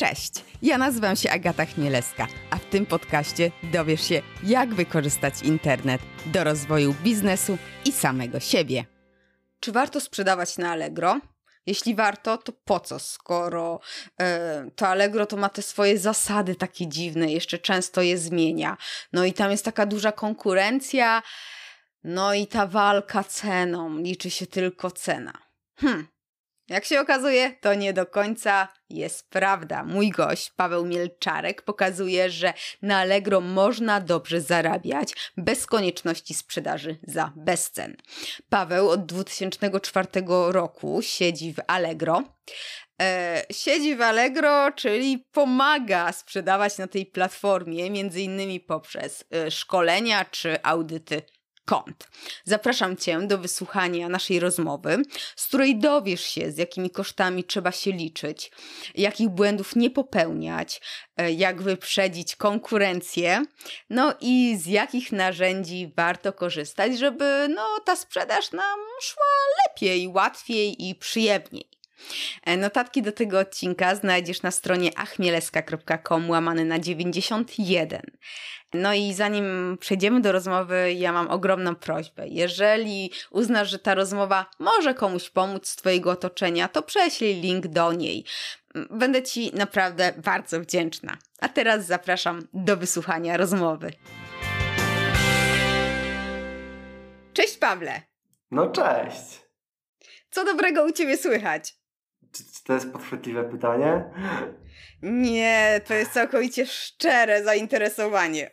Cześć, ja nazywam się Agata Chmielewska, a w tym podcaście dowiesz się, jak wykorzystać internet do rozwoju biznesu i samego siebie. Czy warto sprzedawać na Allegro? Jeśli warto, to po co, skoro e, to Allegro to ma te swoje zasady takie dziwne, jeszcze często je zmienia. No i tam jest taka duża konkurencja, no i ta walka ceną, liczy się tylko cena. Hmm, jak się okazuje, to nie do końca jest prawda. Mój gość, Paweł Mielczarek, pokazuje, że na Allegro można dobrze zarabiać bez konieczności sprzedaży za bezcen. Paweł od 2004 roku siedzi w Allegro. E, siedzi w Allegro, czyli pomaga sprzedawać na tej platformie, między innymi poprzez e, szkolenia czy audyty kont. Zapraszam Cię do wysłuchania naszej rozmowy, z której dowiesz się, z jakimi kosztami trzeba się liczyć, jakich błędów nie popełniać, e, jak wyprzedzić konkurencję, no i z jakich narzędzi warto korzystać, żeby no, ta sprzedaż nam szła lepiej, łatwiej i przyjemniej. E, notatki do tego odcinka znajdziesz na stronie achmieleska.com łamany na 91. No i zanim przejdziemy do rozmowy, ja mam ogromną prośbę. Jeżeli uznasz, że ta rozmowa może komuś pomóc z Twojego otoczenia, to prześlij link do niej. Będę Ci naprawdę bardzo wdzięczna. A teraz zapraszam do wysłuchania rozmowy. Cześć Pawle. No cześć. Co dobrego u Ciebie słychać? Czy, czy to jest podchwytliwe pytanie? Nie, to jest całkowicie szczere zainteresowanie.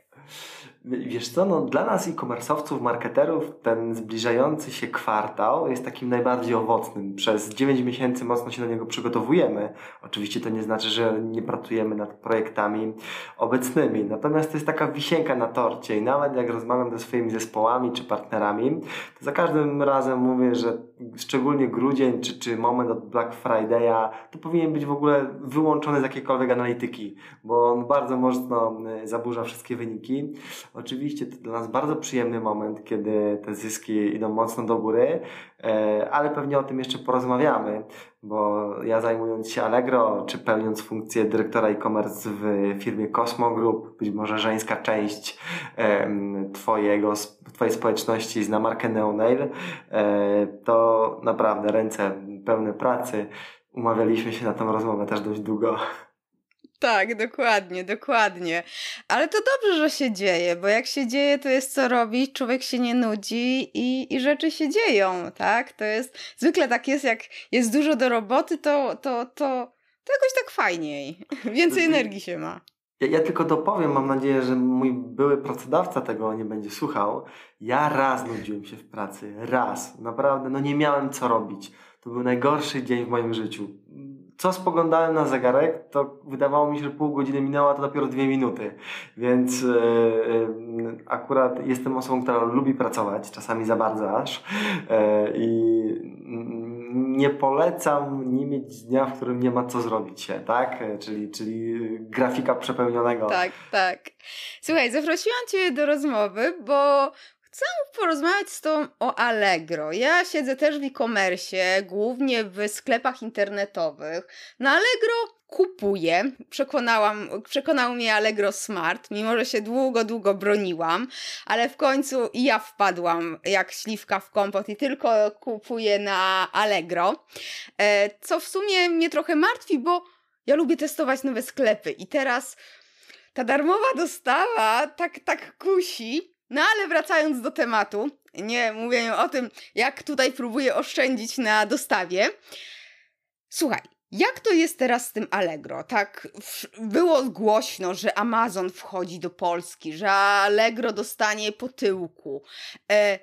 Wiesz co, no dla nas e-commerce'owców, marketerów ten zbliżający się kwartał jest takim najbardziej owocnym. Przez 9 miesięcy mocno się do niego przygotowujemy. Oczywiście to nie znaczy, że nie pracujemy nad projektami obecnymi. Natomiast to jest taka wisienka na torcie i nawet jak rozmawiam ze swoimi zespołami czy partnerami, to za każdym razem mówię, że szczególnie grudzień czy, czy moment od Black Friday'a to powinien być w ogóle wyłączony z jakiejkolwiek analityki, bo on bardzo mocno y, zaburza wszystkie wyniki. Oczywiście to dla nas bardzo przyjemny moment, kiedy te zyski idą mocno do góry, e, ale pewnie o tym jeszcze porozmawiamy, bo ja zajmując się Allegro, czy pełniąc funkcję dyrektora e-commerce w firmie Cosmo Group, być może żeńska część twojego, twojej społeczności zna markę Neonail, e, to naprawdę ręce pełne pracy. Umawialiśmy się na tą rozmowę też dość długo. Tak, dokładnie, dokładnie. Ale to dobrze, że się dzieje, bo jak się dzieje, to jest co robić, człowiek się nie nudzi i, i rzeczy się dzieją, tak? To jest, zwykle tak jest, jak jest dużo do roboty, to, to, to, to jakoś tak fajniej, więcej energii się ma. Ja, ja, tylko dopowiem, mam nadzieję, że mój były pracodawca tego nie będzie słuchał. Ja raz nudziłem się w pracy, raz. Naprawdę, no nie miałem co robić. To był najgorszy dzień w moim życiu co spoglądałem na zegarek, to wydawało mi się, że pół godziny minęła, to dopiero dwie minuty. Więc yy, akurat jestem osobą, która lubi pracować, czasami za bardzo aż. Yy, I nie polecam nie mieć dnia, w którym nie ma co zrobić się, tak? Czyli, czyli grafika przepełnionego. Tak, tak. Słuchaj, zaprosiłam Cię do rozmowy, bo Chcę porozmawiać z Tobą o Allegro. Ja siedzę też w e-commerce, głównie w sklepach internetowych. Na Allegro kupuję. Przekonałam, przekonał mnie Allegro Smart, mimo że się długo, długo broniłam, ale w końcu i ja wpadłam jak śliwka w kompot i tylko kupuję na Allegro. E, co w sumie mnie trochę martwi, bo ja lubię testować nowe sklepy i teraz ta darmowa dostawa tak, tak kusi, no ale wracając do tematu, nie mówię o tym, jak tutaj próbuję oszczędzić na dostawie. Słuchaj, jak to jest teraz z tym Allegro? Tak, było głośno, że Amazon wchodzi do Polski, że Allegro dostanie po tyłku. E,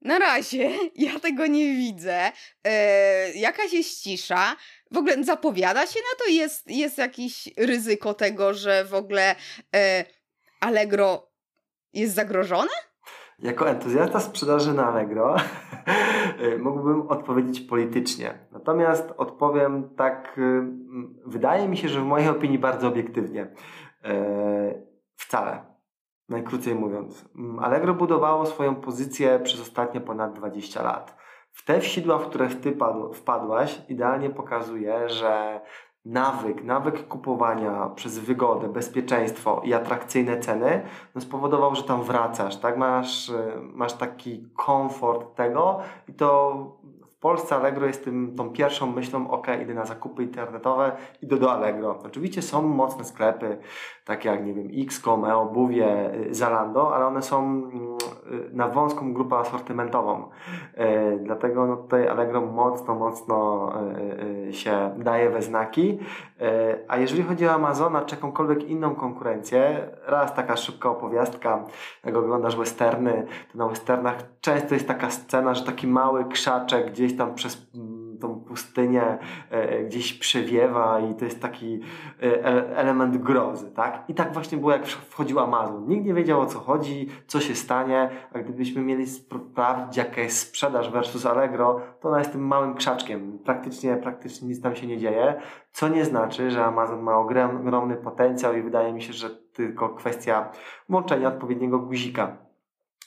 na razie ja tego nie widzę. E, jakaś jest cisza. W ogóle zapowiada się na to? Jest, jest jakieś ryzyko tego, że w ogóle e, Allegro jest zagrożone? Jako entuzjasta sprzedaży na Allegro mógłbym odpowiedzieć politycznie. Natomiast odpowiem tak, y, wydaje mi się, że w mojej opinii bardzo obiektywnie. E, wcale. Najkrócej mówiąc. Allegro budowało swoją pozycję przez ostatnie ponad 20 lat. W te wsidła, w które ty wpadłaś, idealnie pokazuje, że nawyk, nawyk kupowania przez wygodę, bezpieczeństwo i atrakcyjne ceny no spowodował, że tam wracasz, tak? Masz, y, masz taki komfort tego i to Polsce Allegro jest tym, tą pierwszą myślą, ok, idę na zakupy internetowe, idę do Allegro. Oczywiście są mocne sklepy, takie jak, nie wiem, Xcom, Eobuwie, y, Zalando, ale one są mm, na wąską grupę asortymentową. Y, dlatego no, tutaj Allegro mocno, mocno się daje we znaki. A jeżeli chodzi o Amazona czy jakąkolwiek inną konkurencję, raz taka szybka opowiastka, jak oglądasz westerny, to na westernach często jest taka scena, że taki mały krzaczek gdzieś tam przez mm, tą pustynię e, gdzieś przewiewa i to jest taki e, element grozy, tak? I tak właśnie było jak wchodził Amazon. Nikt nie wiedział o co chodzi, co się stanie, a gdybyśmy mieli sprawdzić jaka jest sprzedaż versus Allegro, to ona jest tym małym krzaczkiem. Praktycznie, praktycznie nic tam się nie dzieje, co nie znaczy, że Amazon ma ogromny potencjał i wydaje mi się, że tylko kwestia włączenia odpowiedniego guzika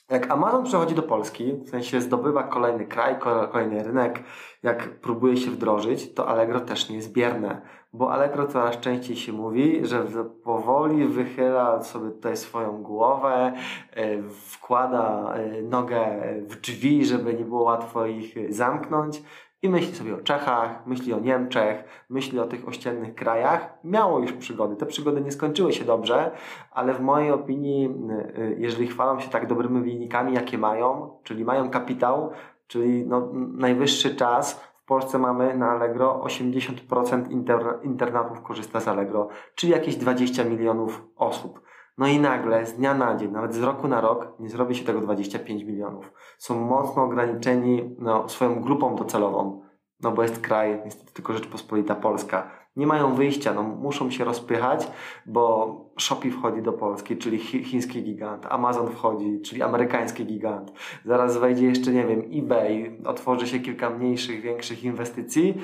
jak Amazon przechodzi do Polski, w sensie zdobywa kolejny kraj, kolejny rynek, jak próbuje się wdrożyć, to Allegro też nie jest bierne, bo Allegro coraz częściej się mówi, że powoli wychyla sobie tutaj swoją głowę, e, wkłada e, nogę w drzwi, żeby nie było łatwo ich zamknąć i myśli sobie o Czechach, myśli o Niemczech, myśli o tych ościennych krajach. Miało już przygody. Te przygody nie skończyły się dobrze, ale w mojej opinii, y, jeżeli chwalą się tak dobrymi wynikami, jakie mają, czyli mają kapitał, czyli no, najwyższy czas, w Polsce mamy na Allegro 80% inter, internatów korzysta z Allegro, czyli jakieś 20 milionów osób. No i nagle, z dnia na dzień, nawet z roku na rok, nie zrobi się tego 25 milionów. Są mocno ograniczeni no, swoją grupą docelową, no bo jest kraj, niestety tylko Rzeczpospolita Polska. Nie mają wyjścia, no muszą się rozpychać, bo Shopee wchodzi do Polski, czyli chiński gigant, Amazon wchodzi, czyli amerykański gigant. Zaraz wejdzie jeszcze, nie wiem, eBay, otworzy się kilka mniejszych, większych inwestycji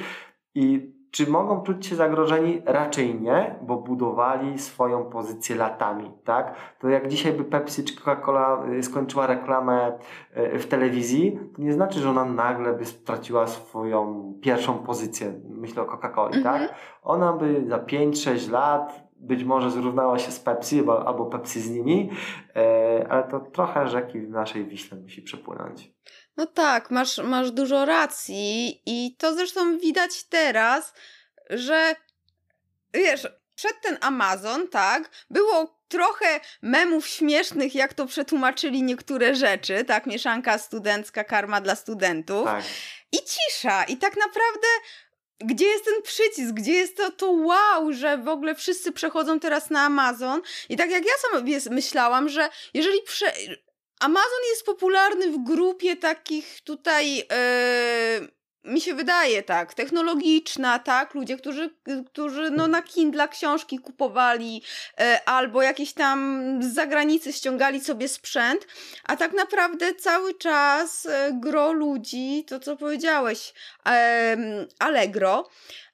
i czy mogą czuć się zagrożeni? Raczej nie, bo budowali swoją pozycję latami, tak? To jak dzisiaj by Pepsi czy Coca-Cola y, skończyła reklamę y, w telewizji, to nie znaczy, że ona nagle by straciła swoją pierwszą pozycję. Myślę o Coca-Coli, mhm. tak? Ona by za 5-6 lat być może zrównała się z Pepsi albo Pepsi z nimi, e, ale to trochę rzeki w naszej Wiśle musi przepłynąć. No tak, masz, masz dużo racji i to zresztą widać teraz, że wiesz, przed ten Amazon, tak, było trochę memów śmiesznych, jak to przetłumaczyli niektóre rzeczy, tak, mieszanka studencka, karma dla studentów. Tak. I cisza. I tak naprawdę gdzie jest ten przycisk, gdzie jest to, to wow, że w ogóle wszyscy przechodzą teraz na Amazon. I tak jak ja sama myślałam, że jeżeli prze... Amazon jest popularny w grupie takich tutaj. Yy mi się wydaje tak, technologiczna, tak, ludzie, którzy, którzy no, na Kindle książki kupowali e, albo jakieś tam z zagranicy ściągali sobie sprzęt, a tak naprawdę cały czas e, gro ludzi, to co powiedziałeś, e, Allegro, e,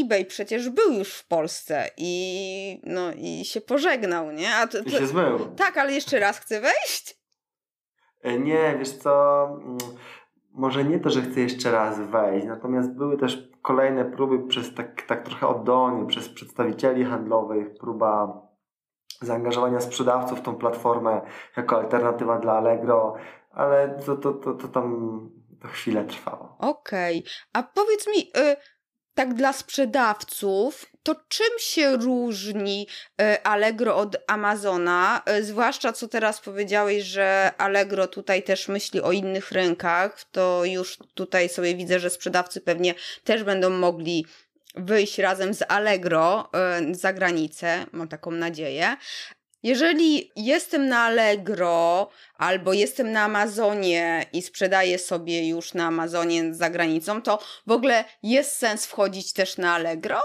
eBay przecież był już w Polsce i no i się pożegnał, nie? A to, to, I się zmył. Tak, ale jeszcze raz chce wejść? E, nie, wiesz co mm, może nie to, że chcę jeszcze raz wejść, natomiast były też kolejne próby przez tak, tak trochę oddolnie, przez przedstawicieli handlowych, próba zaangażowania sprzedawców w tą platformę jako alternatywa dla Allegro, ale to, to, to, to tam to chwilę trwało. Okej, okay. a powiedz mi, y, tak dla sprzedawców, to czym się różni e, Allegro od Amazona? E, zwłaszcza co teraz powiedziałeś, że Allegro tutaj też myśli o innych rynkach, to już tutaj sobie widzę, że sprzedawcy pewnie też będą mogli wyjść razem z Allegro e, za granicę, mam taką nadzieję. Jeżeli jestem na Allegro albo jestem na Amazonie i sprzedaję sobie już na Amazonie za granicą, to w ogóle jest sens wchodzić też na Allegro?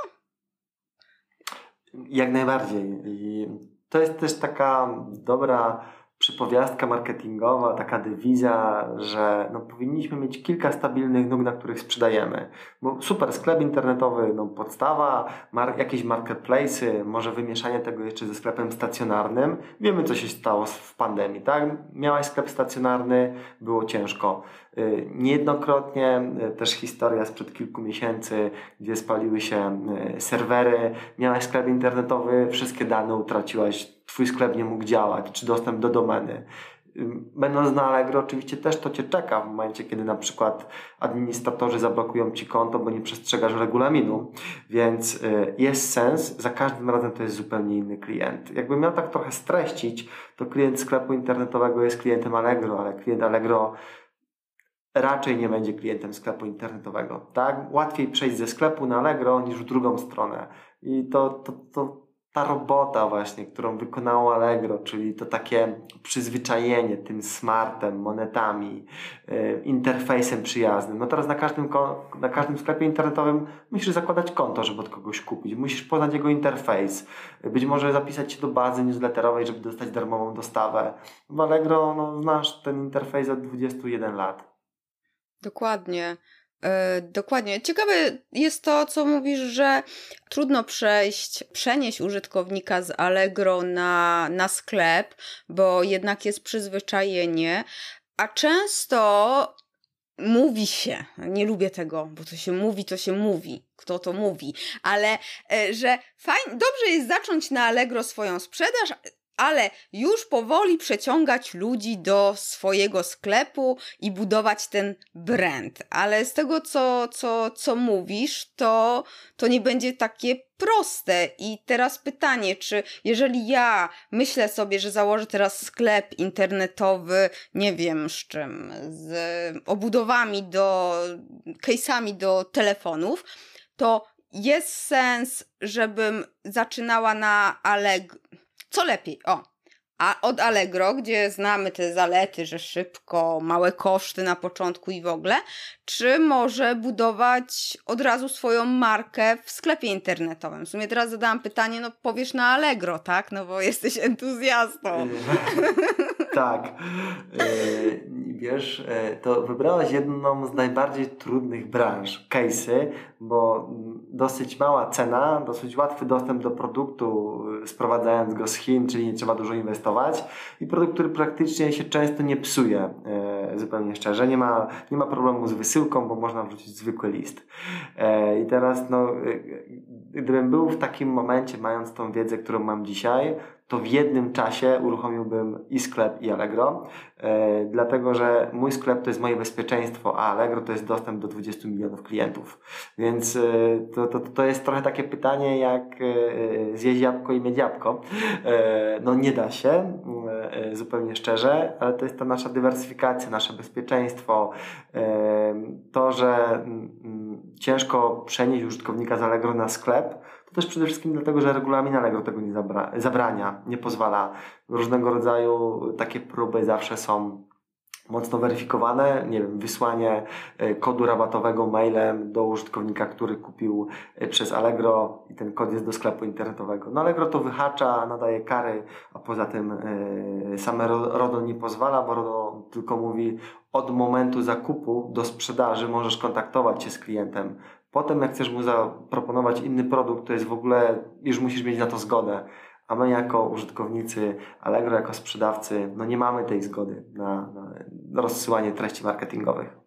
Jak najbardziej. I to jest też taka dobra przypowiastka marketingowa, taka dywizja, że no, powinniśmy mieć kilka stabilnych nóg, na których sprzedajemy. Bo super, sklep internetowy, no, podstawa, mar jakieś marketplace'y, może wymieszanie tego jeszcze ze sklepem stacjonarnym. Wiemy, co się stało w pandemii, tak? Miałaś sklep stacjonarny, było ciężko. Y, niejednokrotnie y, też historia sprzed kilku miesięcy, gdzie spaliły się y, serwery, miałaś sklep internetowy, wszystkie dane utraciłaś, twój sklep nie mógł działać, czy dostęp do domeny. Będąc na Allegro, oczywiście też to Cię czeka w momencie, kiedy na przykład administratorzy zablokują Ci konto, bo nie przestrzegasz regulaminu, więc jest sens, za każdym razem to jest zupełnie inny klient. Jakbym miał tak trochę streścić, to klient sklepu internetowego jest klientem Allegro, ale klient Allegro raczej nie będzie klientem sklepu internetowego. Tak? Łatwiej przejść ze sklepu na Allegro niż w drugą stronę. I to, to, to ta robota właśnie, którą wykonało Allegro, czyli to takie przyzwyczajenie tym smartem, monetami, yy, interfejsem przyjaznym. No teraz na każdym, na każdym sklepie internetowym musisz zakładać konto, żeby od kogoś kupić. Musisz poznać jego interfejs. Być może zapisać się do bazy newsletterowej, żeby dostać darmową dostawę. W Allegro no, znasz ten interfejs od 21 lat. Dokładnie. Yy, dokładnie. Ciekawe jest to, co mówisz, że trudno przejść, przenieść użytkownika z Allegro na, na sklep, bo jednak jest przyzwyczajenie, a często mówi się, nie lubię tego, bo to się mówi, to się mówi, kto to mówi, ale yy, że fajnie, dobrze jest zacząć na Allegro swoją sprzedaż, ale już powoli przeciągać ludzi do swojego sklepu i budować ten brand. Ale z tego, co, co, co mówisz, to, to nie będzie takie proste. I teraz pytanie, czy jeżeli ja myślę sobie, że założę teraz sklep internetowy, nie wiem z czym, z obudowami do, case'ami do telefonów, to jest sens, żebym zaczynała na Allegro co lepiej? O, a od Allegro, gdzie znamy te zalety, że szybko, małe koszty na początku i w ogóle, czy może budować od razu swoją markę w sklepie internetowym? W sumie teraz zadałam pytanie, no powiesz na Allegro, tak? No bo jesteś entuzjastą. tak. E, wiesz, e, to wybrałaś jedną z najbardziej trudnych branż, case'y, bo dosyć mała cena, dosyć łatwy dostęp do produktu, e, sprowadzając go z Chin, czyli nie trzeba dużo inwestować i produkt, który praktycznie się często nie psuje, zupełnie szczerze. Nie ma, nie ma problemu z wysyłką, bo można wrzucić zwykły list. I teraz, no, gdybym był w takim momencie, mając tą wiedzę, którą mam dzisiaj, to w jednym czasie uruchomiłbym i sklep, i Allegro, e, dlatego że mój sklep to jest moje bezpieczeństwo, a Allegro to jest dostęp do 20 milionów klientów. Więc e, to, to, to jest trochę takie pytanie, jak e, zjeść jabłko i mieć jabłko. No nie da się, zupełnie szczerze, ale to jest ta nasza dywersyfikacja, nasze bezpieczeństwo, to, że mm, mm, ciężko przenieść użytkownika z Allegro na sklep, to też przede wszystkim dlatego, że regulamin Allegro tego nie zabra- zabrania, nie pozwala. Różnego rodzaju takie próby zawsze są mocno weryfikowane, nie wiem, wysłanie e, kodu rabatowego mailem do użytkownika, który kupił e, przez Allegro i ten kod jest do sklepu internetowego. No Allegro to wyhacza, nadaje kary, a poza tym yy, same RODO nie pozwala, bo RODO tylko mówi od momentu zakupu do sprzedaży możesz kontaktować się z klientem. Potem jak chcesz mu zaproponować inny produkt, to jest w ogóle, już musisz mieć na to zgodę. A my jako użytkownicy Allegro, jako sprzedawcy, no nie mamy tej zgody na, na rozsyłanie treści marketingowych.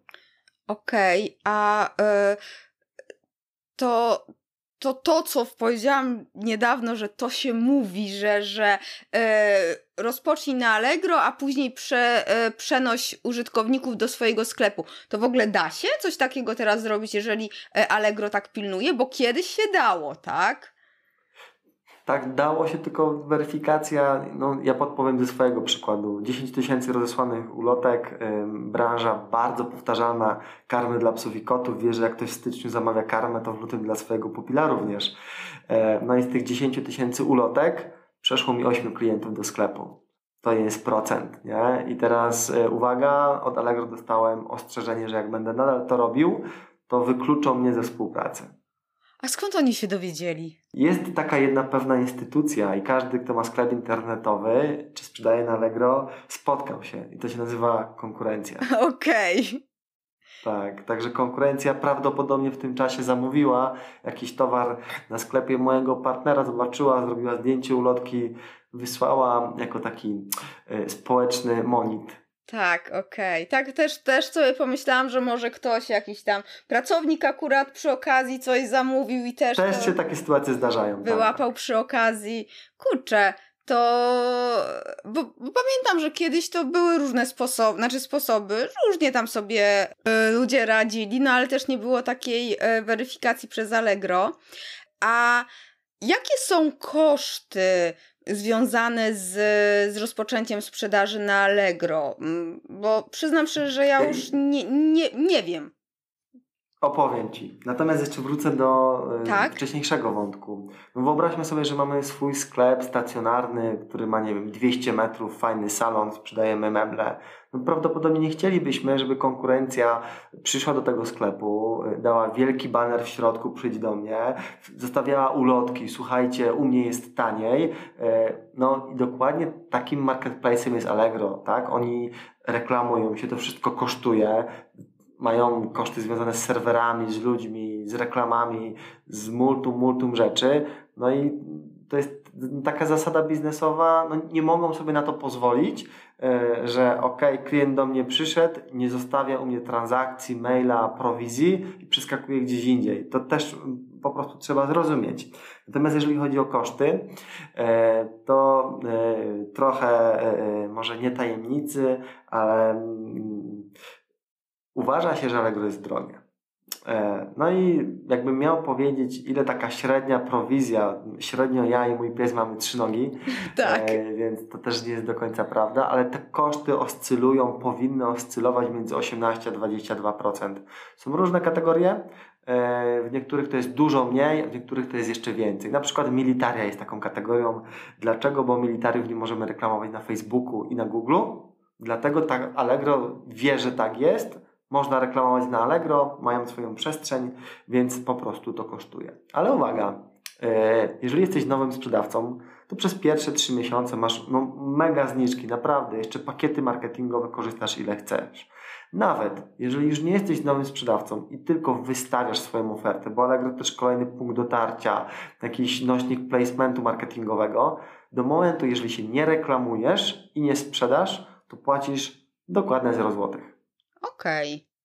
Okej, okay, a y, to to to, co powiedziałam niedawno, że to się mówi, że, że e, rozpocznij na Allegro, a później prze, e, przenoś użytkowników do swojego sklepu. To w ogóle da się coś takiego teraz zrobić, jeżeli e, Allegro tak pilnuje? Bo kiedyś się dało, tak? Tak, dało się tylko weryfikacja, no ja podpowiem ze swojego przykładu. 10 tysięcy rozesłanych ulotek, branża bardzo powtarzalna, karmy dla psów i kotów. Wiesz, że jak ktoś w styczniu zamawia karmę, to w lutym dla swojego pupila również. E, no i z tych 10 tysięcy ulotek przeszło mi 8 klientów do sklepu. To jest procent, nie? I teraz e, uwaga, od Allegro dostałem ostrzeżenie, że jak będę nadal to robił, to wykluczą mnie ze współpracy. A skąd oni się dowiedzieli? Jest taka jedna pewna instytucja i każdy, kto ma sklep internetowy czy sprzedaje na Allegro, spotkał się i to się nazywa konkurencja. Okej. Okay. Tak, także konkurencja prawdopodobnie w tym czasie zamówiła jakiś towar na sklepie mojego partnera, zobaczyła, zrobiła zdjęcie ulotki, wysłała jako taki y, społeczny monit tak, okej. Okay. Tak też, też sobie pomyślałam, że może ktoś, jakiś tam pracownik akurat przy okazji coś zamówił i też... Też się takie sytuacje zdarzają. Tak. Wyłapał tak. przy okazji. Kurczę, to... Bo, bo, pamiętam, że kiedyś to były różne sposoby, znaczy sposoby, różnie tam sobie y, ludzie radzili, no ale też nie było takiej y, weryfikacji przez Allegro. A jakie są koszty związane z, z rozpoczęciem sprzedaży na Allegro? Mm, bo przyznam szczerze, że ja już nie, nie, nie wiem. Opowiem Ci. Natomiast jeszcze wrócę do e, tak? wcześniejszego wątku. No wyobraźmy sobie, że mamy swój sklep stacjonarny, który ma, nie wiem, 200 metrów, fajny salon, sprzedajemy meble. No prawdopodobnie nie chcielibyśmy, żeby konkurencja przyszła do tego sklepu, e, dała wielki baner w środku, przyjdź do mnie, zostawiała ulotki, słuchajcie, u mnie jest taniej. E, no i dokładnie takim marketplace'em jest Allegro, tak? Oni reklamują się, to wszystko kosztuje mają koszty związane z serwerami, z ludźmi, z reklamami, z multum, multum rzeczy. No i to jest taka zasada biznesowa, no nie mogą sobie na to pozwolić, e, że ok, klient do mnie przyszedł, nie zostawia u mnie transakcji, maila, prowizji i przeskakuje gdzieś indziej. To też po prostu trzeba zrozumieć. Natomiast jeżeli chodzi o koszty, e, to e, trochę może nie tajemnicy, ale mm, Uważa się, że Allegro jest drogie. E, no i jakbym miał powiedzieć, ile taka średnia prowizja, średnio ja i mój pies mamy trzy nogi, tak. E, więc to też nie jest do końca prawda, ale te koszty oscylują, powinny oscylować między 18 a 22%. Są różne kategorie, e, w niektórych to jest dużo mniej, w niektórych to jest jeszcze więcej. Na przykład militaria jest taką kategorią. Dlaczego? Bo militariów nie możemy reklamować na Facebooku i na Google. Dlatego tak Allegro wie, że tak jest, można reklamować na Allegro, mają swoją przestrzeń, więc po prostu to kosztuje. Ale uwaga, e, jeżeli jesteś nowym sprzedawcą, to przez pierwsze trzy miesiące masz no, mega zniżki, naprawdę, jeszcze pakiety marketingowe korzystasz ile chcesz. Nawet jeżeli już nie jesteś nowym sprzedawcą i tylko wystawiasz swoją ofertę, bo Allegro też kolejny punkt dotarcia, jakiś nośnik placementu marketingowego, do momentu, jeżeli się nie reklamujesz i nie sprzedasz, to płacisz dokładnie 0 złotych. Okej. Okay.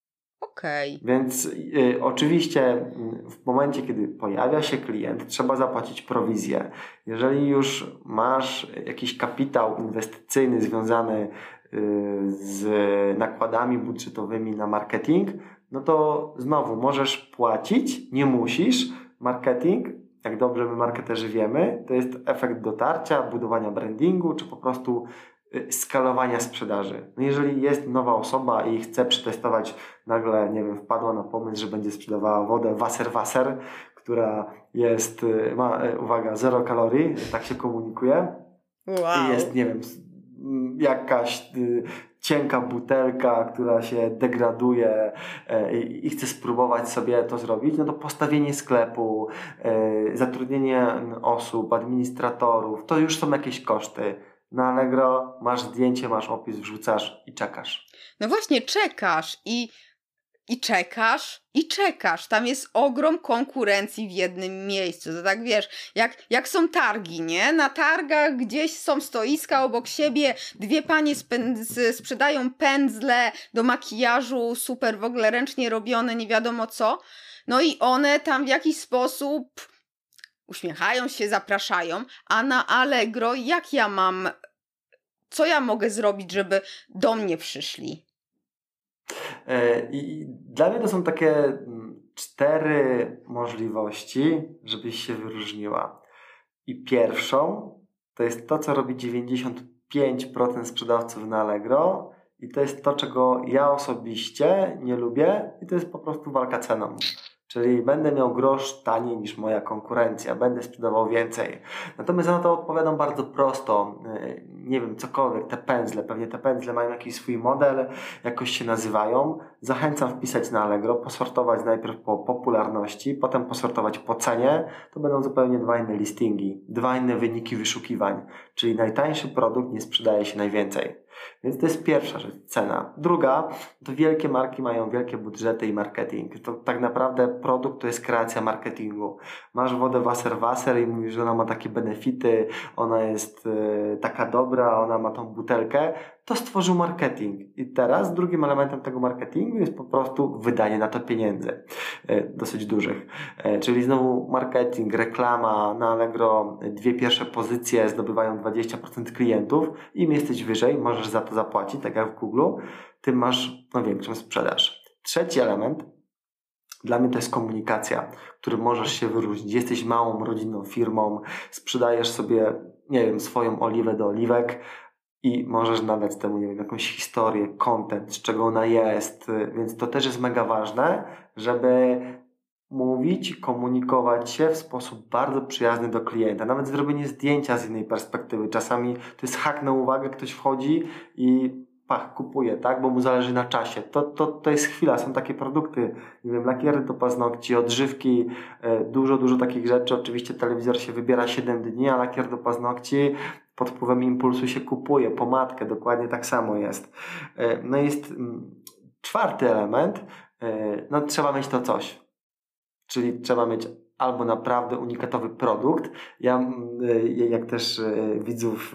Okay. Więc y, oczywiście w momencie, kiedy pojawia się klient, trzeba zapłacić prowizję. Jeżeli już masz jakiś kapitał inwestycyjny związany y, z nakładami budżetowymi na marketing, no to znowu możesz płacić, nie musisz. Marketing, jak dobrze my marketerzy wiemy, to jest efekt dotarcia, budowania brandingu, czy po prostu skalowania sprzedaży. No jeżeli jest nowa osoba i chce przetestować, nagle, nie wiem, wpadła na pomysł, że będzie sprzedawała wodę Wasser, która jest, y, ma, y, uwaga, zero kalorii, tak się komunikuje. Wow. I jest, nie wiem, jakaś cienka butelka, która się degraduje i, i chce spróbować sobie to zrobić, no to postawienie sklepu, zatrudnienie osób, administratorów, to już są jakieś koszty na Allegro masz zdjęcie, masz opis, wrzucasz i czekasz. No właśnie, czekasz i, i czekasz i czekasz. Tam jest ogrom konkurencji w jednym miejscu. To tak wiesz, jak, jak są targi, nie? Na targach gdzieś są stoiska obok siebie, dwie panie sprzedają pędzle do makijażu, super w ogóle ręcznie robione, nie wiadomo co. No i one tam w jakiś sposób uśmiechają się, zapraszają, a na Allegro jak ja mam, co ja mogę zrobić, żeby do mnie przyszli? E, I dla mnie to są takie mm, cztery możliwości, żebyś się wyróżniła. I pierwszą to jest to, co robi 95% sprzedawców na Allegro, i to jest to, czego ja osobiście nie lubię, i to jest po prostu walka ceną. Czyli będę miał grosz taniej niż moja konkurencja, będę sprzedawał więcej. Natomiast na to odpowiadam bardzo prosto. Y, nie wiem, cokolwiek, te pędzle, pewnie te pędzle mają jakiś swój model, jakoś się nazywają. Zachęcam wpisać na Allegro, posortować najpierw po popularności, potem posortować po cenie. To będą zupełnie dwa inne listingi, dwa inne wyniki wyszukiwań. Czyli najtańszy produkt nie sprzedaje się najwięcej. Więc to jest pierwsza rzecz, cena. Druga, to wielkie marki mają wielkie budżety i marketing. To tak naprawdę produkt to jest kreacja marketingu. Masz wodę Wasser Wasser i mówisz, że ona ma takie benefity, ona jest y, taka dobra, ona ma tą butelkę to stworzył marketing. I teraz drugim elementem tego marketingu jest po prostu wydanie na to pieniędzy, e, dosyć dużych. E, czyli znowu marketing, reklama na Allegro, dwie pierwsze pozycje zdobywają 20% klientów. Im jesteś wyżej, możesz za to zapłacić, tak jak w Google, tym masz no, większą sprzedaż. Trzeci element dla mnie to jest komunikacja, którym możesz się wyróżnić. Jesteś małą rodzinną firmą, sprzedajesz sobie, nie wiem, swoją oliwę do oliwek, i możesz nadać temu, nie wiem, jakąś historię, content, z czego ona jest, więc to też jest mega ważne, żeby mówić, komunikować się w sposób bardzo przyjazny do klienta. Nawet zrobienie zdjęcia z innej perspektywy. Czasami to jest hak na uwagę, ktoś wchodzi i pach, kupuje, tak, bo mu zależy na czasie. To, to, to jest chwila, są takie produkty, nie wiem, lakiery do paznokci, odżywki, e, dużo, dużo takich rzeczy. Oczywiście telewizor się wybiera 7 dni, a lakier do paznokci pod wpływem impulsu się kupuje, pomadkę, dokładnie tak samo jest. E, no jest mm, czwarty element, e, no trzeba mieć to coś. Czyli trzeba mieć albo naprawdę unikatowy produkt. Ja, mm, jak też widzów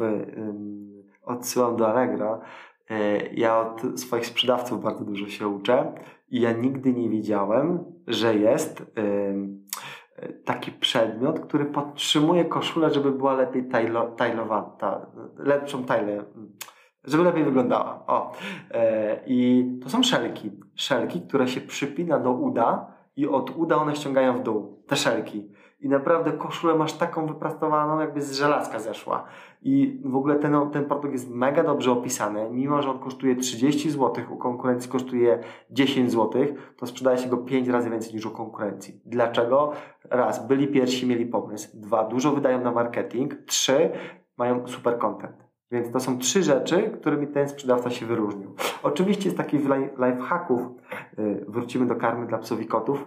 odsyłam do Allegro, E, ja od swoich sprzedawców bardzo dużo się uczę i ja nigdy nie wiedziałem, że jest taki przedmiot, który podtrzymuje koszulę, żeby była lepiej tajlowana, lepszą tajlę, żeby lepiej wyglądała. O. E, I to są szelki. Szelki, które się przypina do uda i od uda one ściągają w dół. Te szelki i naprawdę koszulę masz taką wyprastowaną, jakby z żelazka zeszła. I w ogóle ten, ten produkt jest mega dobrze opisany. Mimo, że on kosztuje 30 zł, u konkurencji kosztuje 10 zł, to sprzedaje się go 5 razy więcej niż u konkurencji. Dlaczego? Raz, byli pierwsi, mieli pomysł. Dwa, dużo wydają na marketing. Trzy, mają super content. Więc to są trzy rzeczy, którymi ten sprzedawca się wyróżnił. Oczywiście z takich lifehacków, yy, wrócimy do karmy dla psów i kotów,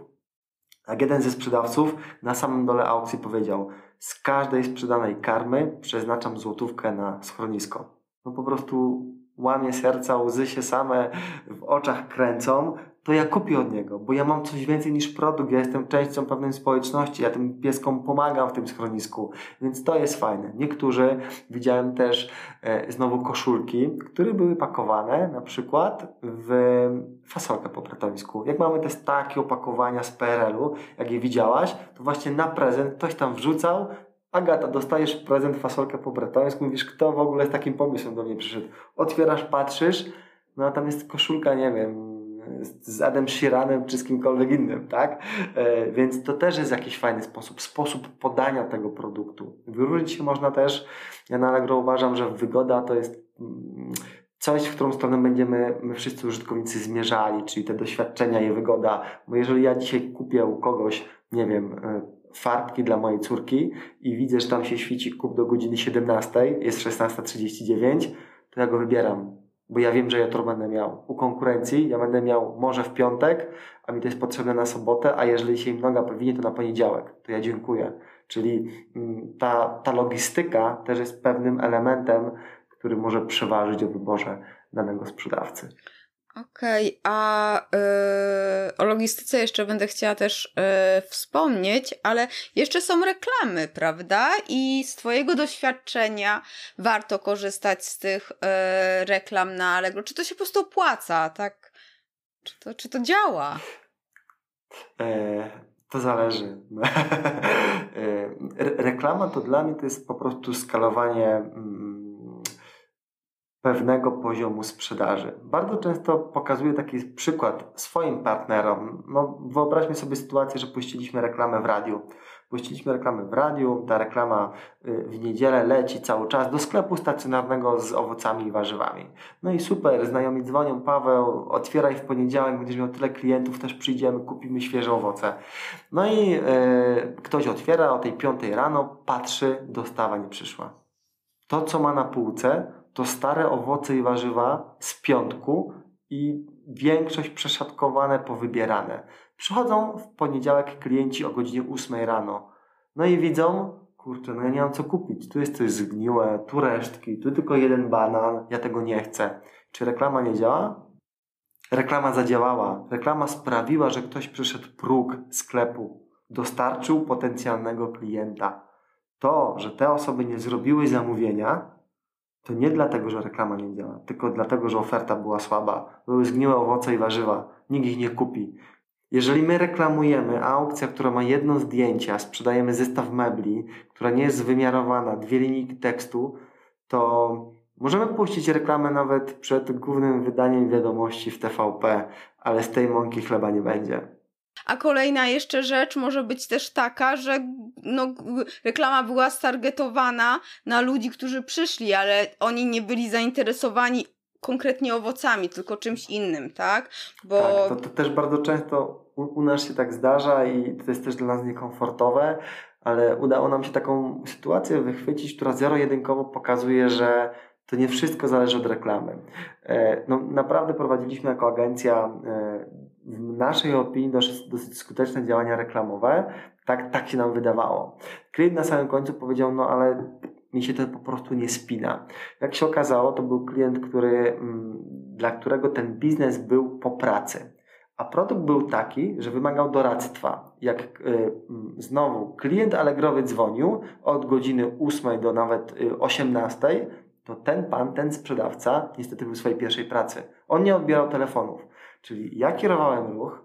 jak jeden ze sprzedawców na samym dole aukcji powiedział, z każdej sprzedanej karmy przeznaczam złotówkę na schronisko. No po prostu łamie serca, łzy się same w oczach kręcą, to ja kupię od niego, bo ja mam coś więcej niż produkt, ja jestem częścią pewnej społeczności, ja tym pieskom pomagam w tym schronisku, więc to jest fajne. Niektórzy, widziałem też e, znowu koszulki, które były pakowane na przykład w fasolkę po bretońsku. Jak mamy też takie opakowania z PRL-u, jak je widziałaś, to właśnie na prezent ktoś tam wrzucał, Agata, dostajesz prezent fasolkę po bretońsku, mówisz, kto w ogóle z takim pomysłem do mnie przyszedł. Otwierasz, patrzysz, no a tam jest koszulka, nie wiem, z Adam Sheeranem czy z kimkolwiek innym, tak? E, więc to też jest jakiś fajny sposób, sposób podania tego produktu. Wyróżnić się można też, ja na Allegro uważam, że wygoda to jest mm, coś, w którą stronę będziemy my wszyscy użytkownicy zmierzali, czyli te doświadczenia i wygoda. Bo jeżeli ja dzisiaj kupię u kogoś, nie wiem, e, farbki dla mojej córki i widzę, że tam się świeci kup do godziny 17, jest 16.39, to ja go wybieram bo ja wiem, że ja to będę miał. U konkurencji ja będę miał może w piątek, a mi to jest potrzebne na sobotę, a jeżeli się im noga powinie, to na poniedziałek. To ja dziękuję. Czyli mm, ta, ta logistyka też jest pewnym elementem, który może przeważyć o wyborze danego sprzedawcy. Okej, okay, a yy, o logistyce jeszcze będę chciała też yy, wspomnieć, ale jeszcze są reklamy, prawda? I z Twojego doświadczenia warto korzystać z tych yy, reklam na Allegro. Czy to się po prostu opłaca, tak? Czy to, czy to działa? E, to zależy. E, reklama to dla mnie to jest po prostu skalowanie. Mm, pewnego poziomu sprzedaży. Bardzo często pokazuję taki przykład swoim partnerom. No, wyobraźmy sobie sytuację, że puściliśmy reklamę w radiu. Puściliśmy reklamę w radiu, ta reklama y, w niedzielę leci cały czas do sklepu stacjonarnego z owocami i warzywami. No i super, znajomi dzwonią, Paweł, otwieraj w poniedziałek, będziesz miał tyle klientów, też przyjdziemy, kupimy świeże owoce. No i yy, ktoś otwiera o tej piątej rano, patrzy, dostawa nie przyszła. To, co ma na półce, to stare owoce i warzywa z piątku i większość przeszatkowane, powybierane. Przychodzą w poniedziałek klienci o godzinie 8 rano. No i widzą, kurczę, no ja nie mam co kupić. Tu jest coś zgniłe, tu resztki, tu tylko jeden banan, ja tego nie chcę. Czy reklama nie działa? Reklama zadziałała. Reklama sprawiła, że ktoś przyszedł próg sklepu, dostarczył potencjalnego klienta. To, że te osoby nie zrobiły zamówienia, to nie dlatego, że reklama nie działa, tylko dlatego, że oferta była słaba. Były zgniłe owoce i warzywa. Nikt ich nie kupi. Jeżeli my reklamujemy aukcja, która ma jedno zdjęcie, a sprzedajemy zestaw mebli, która nie jest wymiarowana, dwie linijki tekstu, to możemy puścić reklamę nawet przed głównym wydaniem wiadomości w TVP, ale z tej mąki chleba nie będzie. A kolejna jeszcze rzecz może być też taka, że no, reklama była stargetowana na ludzi, którzy przyszli, ale oni nie byli zainteresowani konkretnie owocami, tylko czymś innym, tak? Bo... Tak, to, to też bardzo często u, u nas się tak zdarza i to jest też dla nas niekomfortowe, ale udało nam się taką sytuację wychwycić, która zero-jedynkowo pokazuje, że to nie wszystko zależy od reklamy. E, no, naprawdę prowadziliśmy jako agencja e, w naszej opinii dosyć, dosyć skuteczne działania reklamowe. Tak, tak się nam wydawało. Klient na samym końcu powiedział, no ale mi się to po prostu nie spina. Jak się okazało, to był klient, który, mm, dla którego ten biznes był po pracy. A produkt był taki, że wymagał doradztwa. Jak y, znowu klient Allegrowy dzwonił od godziny 8 do nawet 18, y, to ten pan, ten sprzedawca niestety był w swojej pierwszej pracy. On nie odbierał telefonów. Czyli ja kierowałem ruch,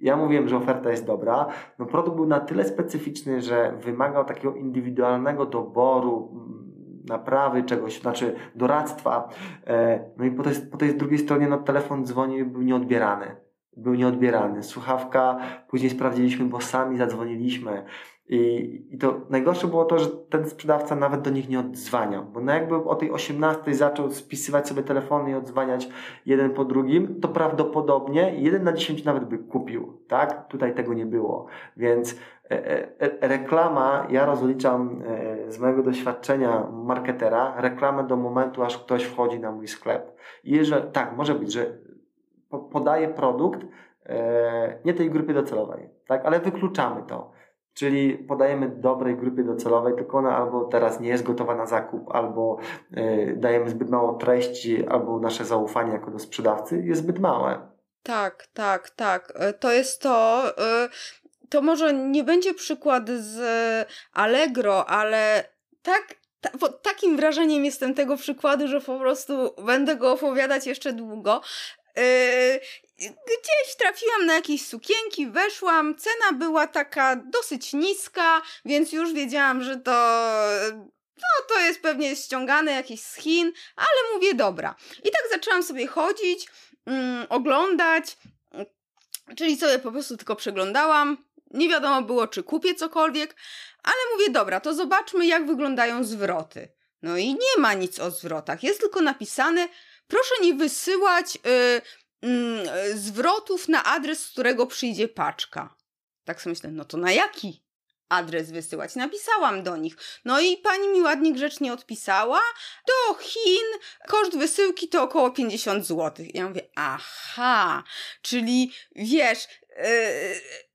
ja mówiłem, że oferta jest dobra. No produkt był na tyle specyficzny, że wymagał takiego indywidualnego doboru, mm, naprawy czegoś, znaczy doradztwa. E, no i po tej, po tej drugiej stronie no, telefon dzwonił i był nieodbierany. Był nieodbierany. Słuchawka, później sprawdziliśmy, bo sami zadzwoniliśmy. I, I to najgorsze było to, że ten sprzedawca nawet do nich nie odzwaniał, bo no jakby o tej 18 zaczął spisywać sobie telefony i odzwaniać jeden po drugim, to prawdopodobnie jeden na 10 nawet by kupił, tak? Tutaj tego nie było, więc e, e, e, reklama, ja rozliczam z mojego doświadczenia marketera, reklamę do momentu, aż ktoś wchodzi na mój sklep. I jeżeli, tak, może być, że podaję produkt nie tej grupy docelowej, tak? Ale wykluczamy to. Czyli podajemy dobrej grupie docelowej, tylko ona albo teraz nie jest gotowa na zakup, albo y, dajemy zbyt mało treści, albo nasze zaufanie jako do sprzedawcy jest zbyt małe. Tak, tak, tak. E, to jest to. Y, to może nie będzie przykład z Allegro, ale tak ta, takim wrażeniem jestem tego przykładu, że po prostu będę go opowiadać jeszcze długo. Yy, gdzieś trafiłam na jakieś sukienki, weszłam, cena była taka dosyć niska, więc już wiedziałam, że to no to jest pewnie ściągane jakieś z Chin, ale mówię dobra. I tak zaczęłam sobie chodzić, mm, oglądać, czyli sobie po prostu tylko przeglądałam. Nie wiadomo było, czy kupię cokolwiek, ale mówię dobra, to zobaczmy, jak wyglądają zwroty. No i nie ma nic o zwrotach, jest tylko napisane, proszę nie wysyłać. Yy, mm, zwrotów na adres, z którego przyjdzie paczka. Tak sobie myślę, no to na jaki adres wysyłać? Napisałam do nich. No i pani mi ładnie grzecznie odpisała. Do Chin koszt wysyłki to około 50 zł. Ja mówię, aha, czyli wiesz,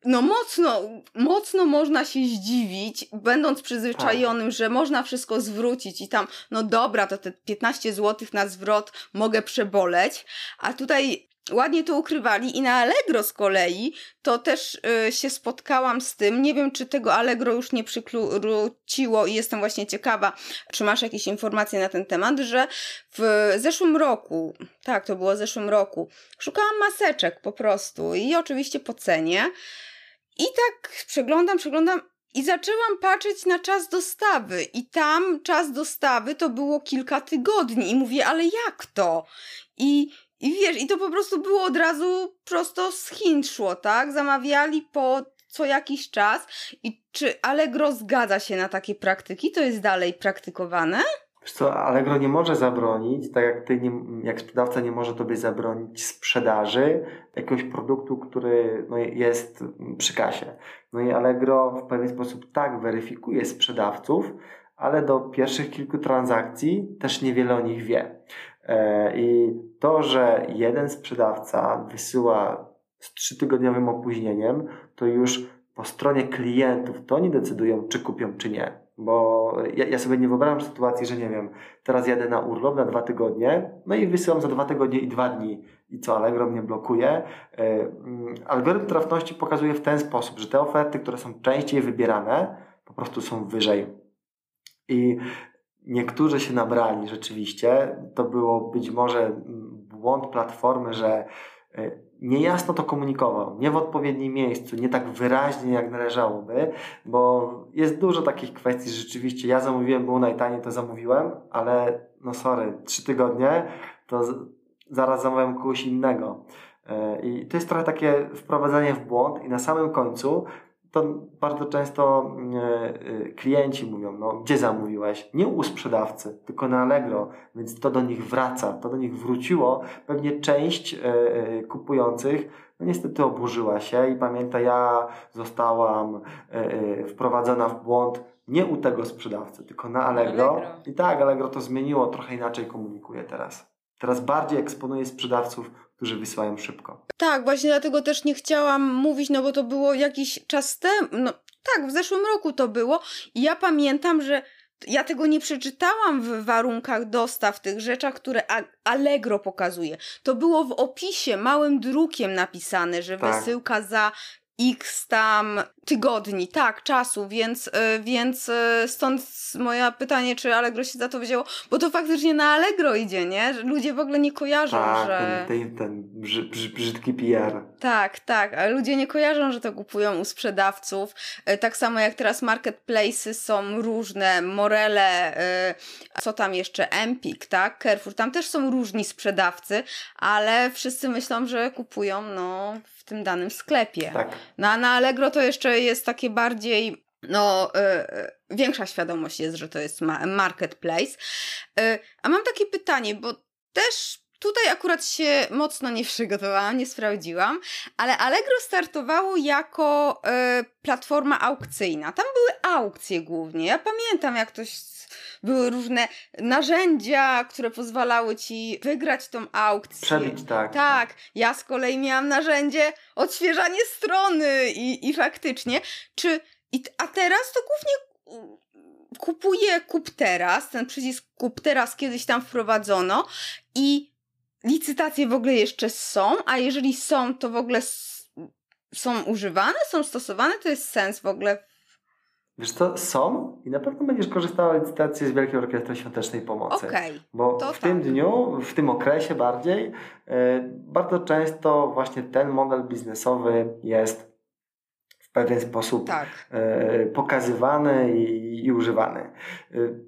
no mocno, mocno można się zdziwić, będąc przyzwyczajonym, że można wszystko zwrócić i tam, no dobra, to te 15 zł na zwrot mogę przeboleć, a tutaj ładnie to ukrywali i na Allegro z kolei to też y, się spotkałam z tym. Nie wiem, czy tego Allegro już nie przykróciło i jestem właśnie ciekawa, czy masz jakieś informacje na ten temat, że w zeszłym roku, tak, to było w zeszłym roku, szukałam maseczek po prostu i oczywiście po cenie. I tak przeglądam, przeglądam i zaczęłam patrzeć na czas dostawy, i tam czas dostawy to było kilka tygodni. I mówię, ale jak to? I i wiesz, i to po prostu było od razu prosto z Chin szło, tak? Zamawiali po co jakiś czas i czy Allegro zgadza się na takie praktyki? To jest dalej praktykowane? Wiesz co, Allegro nie może zabronić, tak jak ty, nie, jak sprzedawca nie może tobie zabronić sprzedaży jakiegoś produktu, który no, jest przy kasie. No i Allegro w pewien sposób tak weryfikuje sprzedawców, ale do pierwszych kilku transakcji też niewiele o nich wie. E, I to, że jeden sprzedawca wysyła z trzytygodniowym opóźnieniem, to już po stronie klientów to oni decydują, czy kupią, czy nie. Bo ja, ja, sobie nie wyobrażam sytuacji, że nie wiem, teraz jadę na urlop na dwa tygodnie, no i wysyłam za dwa tygodnie i dwa dni. I co, Allegro mnie blokuje. E, mm, algorytm trafności pokazuje w ten sposób, że te oferty, które są częściej wybierane, po prostu są wyżej. I niektórzy się nabrali rzeczywiście. To było być może błąd platformy, że e, niejasno to komunikował, nie w odpowiednim miejscu, nie tak wyraźnie jak należałoby, bo jest dużo takich kwestii, że rzeczywiście ja zamówiłem, było najtaniej, to zamówiłem, ale no sorry, trzy tygodnie, to zaraz zamawiam kogoś innego. E, I to jest trochę takie wprowadzenie w błąd i na samym końcu bardzo często e, e, klienci mówią, no gdzie zamówiłeś? Nie u sprzedawcy, tylko na Allegro, więc to do nich wraca, to do nich wróciło. Pewnie część e, kupujących no niestety oburzyła się i pamięta, ja zostałam wprowadzona w błąd nie u tego sprzedawcy, tylko na Allegro. Allegro. I tak, Allegro to zmieniło, trochę inaczej komunikuje teraz. Teraz bardziej eksponuje sprzedawców którzy wysyłają szybko. Tak, właśnie dlatego też nie chciałam mówić, no bo to było jakiś czas temu, no tak, w zeszłym roku to było i ja pamiętam, że ja tego nie przeczytałam w warunkach dostaw, tych rzeczach, które Allegro pokazuje. To było w opisie, małym drukiem napisane, że tak. wysyłka za x tam tygodni, tak, czasu, więc, e, więc e, stąd moje pytanie, czy Allegro się za to wzięło, bo to faktycznie na Allegro idzie, nie? Ludzie w ogóle nie kojarzą, tak, że... ten, ten brzy, brzy, brzydki PR. Tak, tak, ale ludzie nie kojarzą, że to kupują u sprzedawców. E, tak samo jak teraz marketplacy są różne, Morele, co tam jeszcze, Empik, tak, Carrefour, tam też są różni sprzedawcy, ale wszyscy myślą, że kupują, no, w tym danym sklepie. Tak. Na, na Allegro to jeszcze jest takie bardziej no, y, większa świadomość jest, że to jest ma marketplace. Y, a mam takie pytanie, bo też tutaj akurat się mocno nie przygotowałam, nie sprawdziłam, ale Allegro startowało jako y, platforma aukcyjna. Tam były aukcje głównie. Ja pamiętam, jak to były różne narzędzia, które pozwalały ci wygrać tą aukcję. Przebić, tak. Tak. Ja z kolei miałam narzędzie odświeżanie strony i, i faktycznie. Czy, i, a teraz to głównie kupuję kup teraz, ten przycisk kup teraz kiedyś tam wprowadzono i licytacje w ogóle jeszcze są, a jeżeli są, to w ogóle są używane, są stosowane, to jest sens w ogóle Wiesz co, są i na pewno będziesz korzystała licytacji z Wielkiej Orkiestry Świątecznej Pomocy. Okay, bo w tak. tym dniu, w tym okresie bardziej, yy, bardzo często właśnie ten model biznesowy jest w pewien sposób tak. yy, pokazywany i, i używany. Yy,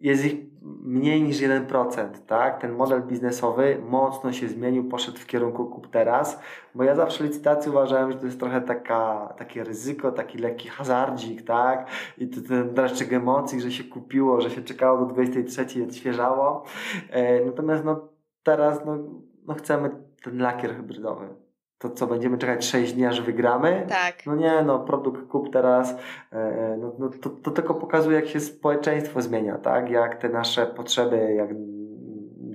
jest ich mniej niż 1%, tak? Ten model biznesowy mocno się zmienił, poszedł w kierunku kup teraz, bo ja zawsze licytację uważałem, że to jest trochę taka, takie ryzyko, taki lekki hazardzik, tak? I to ten dreszczyk emocji, że się kupiło, że się czekało do 23 i odświeżało. E, natomiast no teraz no, no chcemy ten lakier hybrydowy to co, będziemy czekać 6 dni, aż wygramy? Tak. No nie, no produkt kup teraz, e, e, no, no to, to tylko pokazuje, jak się społeczeństwo zmienia, tak? Jak te nasze potrzeby, jak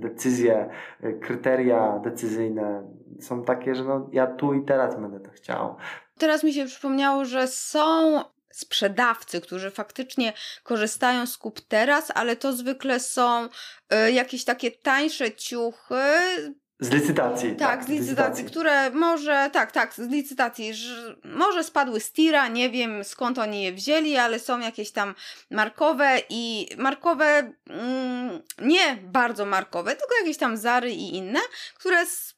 decyzje, e, kryteria decyzyjne są takie, że no ja tu i teraz będę to chciał. Teraz mi się przypomniało, że są sprzedawcy, którzy faktycznie korzystają z kup teraz, ale to zwykle są y, jakieś takie tańsze ciuchy, z licytacji. Tak, tak z, licytacji, licytacji, które może, tak, tak, z licytacji, że może spadły z tira, nie wiem skąd oni je wzięli, ale są jakieś tam markowe i markowe, mm, nie bardzo markowe, tylko jakieś tam Zary i inne, które z,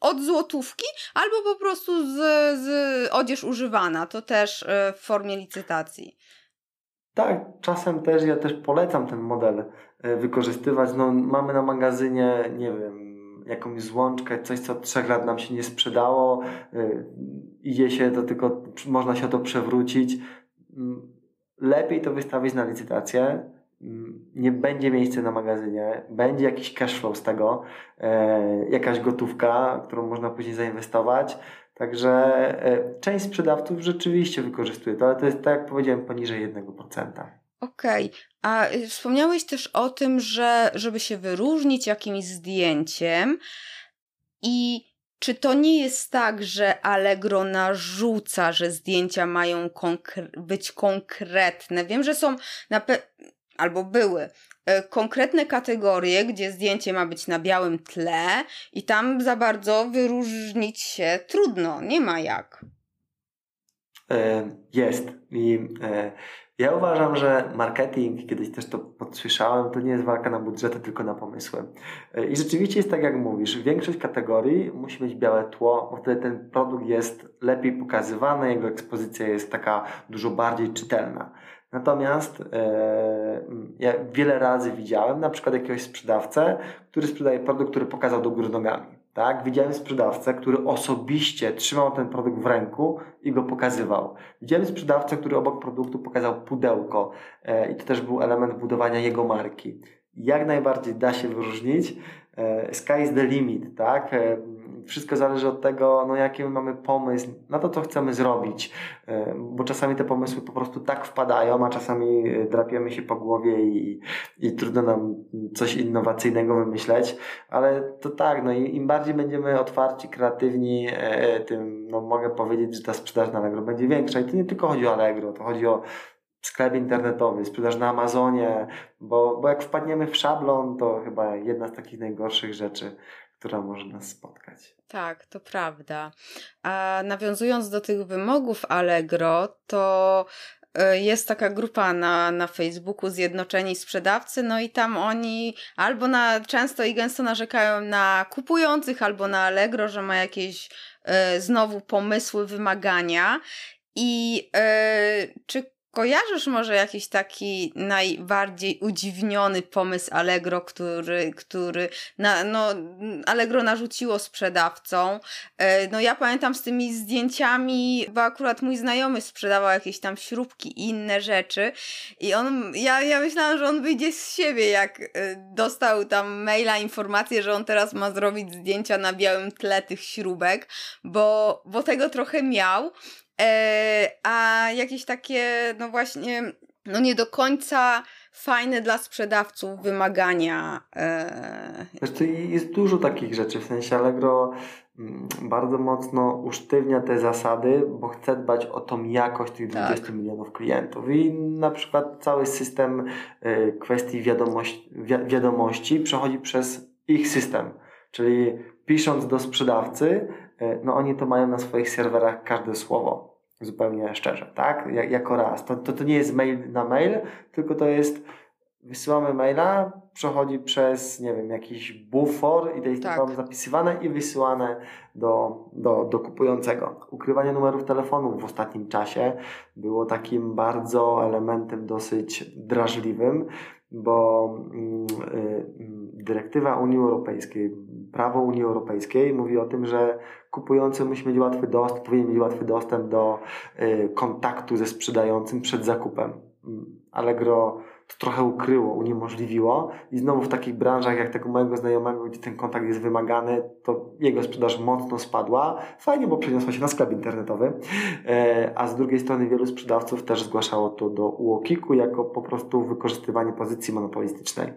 od złotówki albo po prostu z, z odzież używana, to też e, w formie licytacji. Tak, czasem też ja też polecam ten model e, wykorzystywać. No, mamy na magazynie, nie wiem, jakąś złączkę, coś co od trzech lat nam się nie sprzedało, yy, idzie się to tylko, można się to przewrócić. lepiej to wystawić na licytację, nie będzie miejsca na magazynie, będzie jakiś cash flow z tego, e, jakaś gotówka, którą można później zainwestować. Także e, część sprzedawców rzeczywiście wykorzystuje to, ale to jest tak jak powiedziałem poniżej 1%. Okej, okay. a y, wspomniałeś też o tym, że żeby się wyróżnić jakimś zdjęciem i czy to nie jest tak, że Allegro narzuca, że zdjęcia mają konkre być konkretne? Wiem, że są na albo były e, konkretne kategorie, gdzie zdjęcie ma być na białym tle i tam za bardzo wyróżnić się trudno, nie ma jak. E, jest. I e, ja uważam, że marketing, kiedyś też to podsłyszałem, to nie jest walka na budżety, tylko na pomysły. I rzeczywiście jest tak, jak mówisz. Większość kategorii musi mieć białe tło, bo wtedy ten produkt jest lepiej pokazywany, jego ekspozycja jest taka dużo bardziej czytelna. Natomiast e, ja wiele razy widziałem na przykład jakiegoś sprzedawcę, który sprzedaje produkt, który pokazał do góry nogami. Tak? Widziałem sprzedawcę, który osobiście trzymał ten produkt w ręku i go pokazywał. Widziałem sprzedawcę, który obok produktu pokazał pudełko e, i to też był element budowania jego marki. Jak najbardziej da się wyróżnić. E, sky is the limit, tak? E, wszystko zależy od tego, no jaki mamy pomysł na to, co chcemy zrobić, e, bo czasami te pomysły po prostu tak wpadają, a czasami drapiemy się po głowie i, i trudno nam coś innowacyjnego wymyśleć, ale to tak, no im bardziej będziemy otwarci, kreatywni, tym no mogę powiedzieć, że ta sprzedaż na Allegro będzie większa. I to nie tylko chodzi o Allegro, to chodzi o sklep internetowy, sprzedaż na Amazonie, bo, bo jak wpadniemy w szablon, to chyba jedna z takich najgorszych rzeczy, która może nas spotkać. Tak, to prawda. A nawiązując do tych wymogów Allegro, to e, jest taka grupa na, na Facebooku Zjednoczeni Sprzedawcy, no i tam oni albo na, często i gęsto narzekają na kupujących, albo na Allegro, że ma jakieś e, znowu pomysły, wymagania. I e, czy Kojarzysz może jakiś taki najbardziej udziwniony pomysł Allegro, który, który na, no, Allegro narzuciło sprzedawcom? E, no ja pamiętam z tymi zdjęciami, bo akurat mój znajomy sprzedawał jakieś tam śrubki i inne rzeczy i on, ja, ja myślałam, że on wyjdzie z siebie, jak e, dostał tam maila, informację, że on teraz ma zrobić zdjęcia na białym tle tych śrubek, bo, bo tego trochę miał a jakieś takie, no właśnie, no nie do końca fajne dla sprzedawców wymagania. E... Wiesz, jest dużo takich rzeczy, w sensie Allegro mm, bardzo mocno usztywnia te zasady, bo chce dbać o tą jakość tych 20 tak. milionów klientów. I na przykład cały system e, kwestii wiadomości, wiadomości przechodzi przez ich system. Czyli pisząc do sprzedawcy, E, no oni to mają na swoich serwerach każde słowo, zupełnie szczerze, tak? jako raz. To, to, to nie jest mail na mail, tylko to jest wysyłamy maila, przechodzi przez, nie wiem, jakiś bufor i to jest tak. zapisywane i wysyłane do, do, do kupującego. Ukrywanie numerów telefonów w ostatnim czasie było takim bardzo elementem dosyć drażliwym, bo mm, y, dyrektywa Unii Europejskiej, prawo Unii Europejskiej mówi o tym, że kupujący musi mieć łatwy dostęp, powinien mieć łatwy dostęp do y, kontaktu ze sprzedającym przed zakupem. Mm, Allegro to trochę ukryło, uniemożliwiło i znowu w takich branżach jak tego mojego znajomego, gdzie ten kontakt jest wymagany, to jego sprzedaż mocno spadła. Fajnie, bo przeniosła się na sklep internetowy, e, a z drugiej strony wielu sprzedawców też zgłaszało to do UOKiK-u jako po prostu wykorzystywanie pozycji monopolistycznej.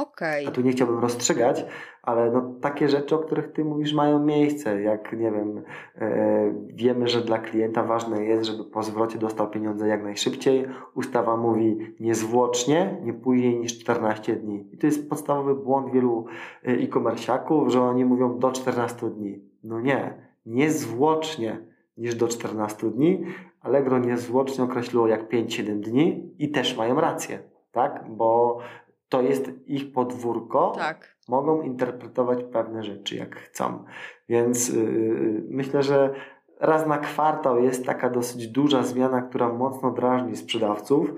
Okay. A tu nie chciałbym rozstrzygać, ale no, takie rzeczy, o których Ty mówisz, mają miejsce. Jak, nie wiem, e, wiemy, że dla klienta ważne jest, żeby po zwrocie dostał pieniądze jak najszybciej. Ustawa mówi niezwłocznie, nie później niż 14 dni. I to jest podstawowy błąd wielu e, e-commerciaków, że oni mówią do 14 dni. No nie, niezwłocznie niż do 14 dni. Allegro niezwłocznie określiło jak 5-7 dni i też mają rację tak? Bo to jest ich podwórko. Tak. Mogą interpretować pewne rzeczy jak chcą. Więc yy, myślę, że raz na kwartał jest taka dosyć duża zmiana, która mocno drażni sprzedawców.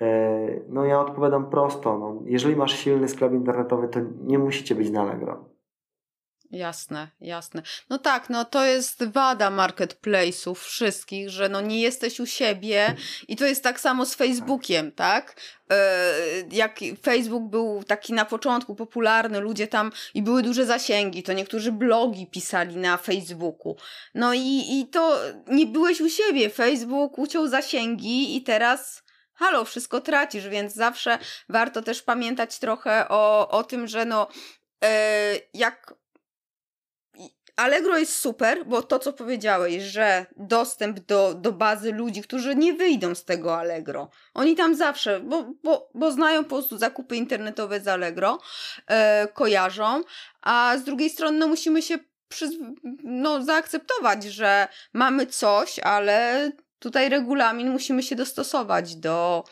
Yy, no ja odpowiadam prosto. No, jeżeli masz silny sklep internetowy, to nie musicie być na Allegro. Jasne, jasne. No tak, no to jest wada marketplace'ów wszystkich, że no nie jesteś u siebie i to jest tak samo z Facebookiem, tak? E, jak Facebook był taki na początku popularny, ludzie tam i były duże zasięgi, to niektórzy blogi pisali na Facebooku. No i, i to nie byłeś u siebie. Facebook uciął zasięgi i teraz halo, wszystko tracisz, więc zawsze warto też pamiętać trochę o, o tym, że no e, jak Allegro jest super, bo to, co powiedziałeś, że dostęp do, do bazy ludzi, którzy nie wyjdą z tego Allegro. Oni tam zawsze, bo, bo, bo znają po prostu zakupy internetowe z Allegro, e, kojarzą, a z drugiej strony no, musimy się przyz... no, zaakceptować, że mamy coś, ale tutaj regulamin musimy się dostosować do,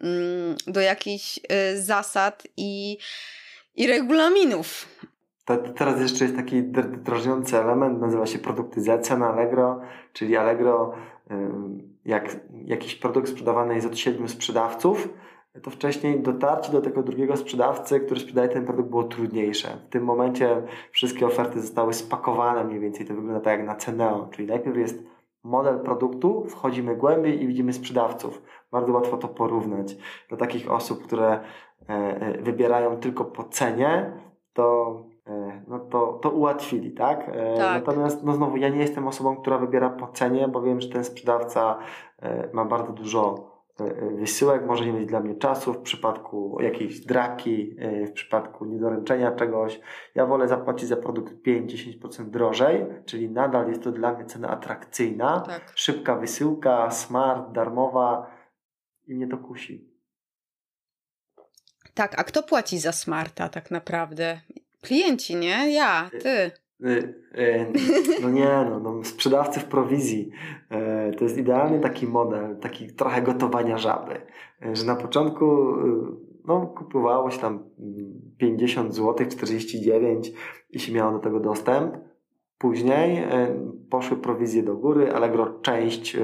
mm, do jakichś e, zasad i, i regulaminów teraz jeszcze jest taki drażniący element, nazywa się produktyzacja na Allegro, czyli Allegro, jak jakiś produkt sprzedawany jest od siedmiu sprzedawców, to wcześniej dotarcie do tego drugiego sprzedawcy, który sprzedaje ten produkt było trudniejsze. W tym momencie wszystkie oferty zostały spakowane mniej więcej, to wygląda tak jak na Ceneo, czyli najpierw jest model produktu, wchodzimy głębiej i widzimy sprzedawców. Bardzo łatwo to porównać. Dla takich osób, które e, e, wybierają tylko po cenie, to no to, to ułatwili, tak? E, tak? Natomiast no znowu ja nie jestem osobą, która wybiera po cenie, bo wiem, że ten sprzedawca e, ma bardzo dużo wysyłek, może nie mieć dla mnie czasu w przypadku jakiejś draki, w przypadku niedoręczenia czegoś. Ja wolę zapłacić za produkt 5-10% drożej, czyli nadal jest to dla mnie cena atrakcyjna, tak. szybka wysyłka, smart, darmowa i mnie to kusi. Tak, a kto płaci za smarta tak naprawdę? Klienci, nie? Ja, ty. E, e, no nie, no, no sprzedawcy w prowizji. E, to jest idealny taki model, taki trochę gotowania żaby, że na początku no, kupowało się tam 50 zł, 49 i się miało do tego dostęp. Później poszły prowizje do góry, Allegro część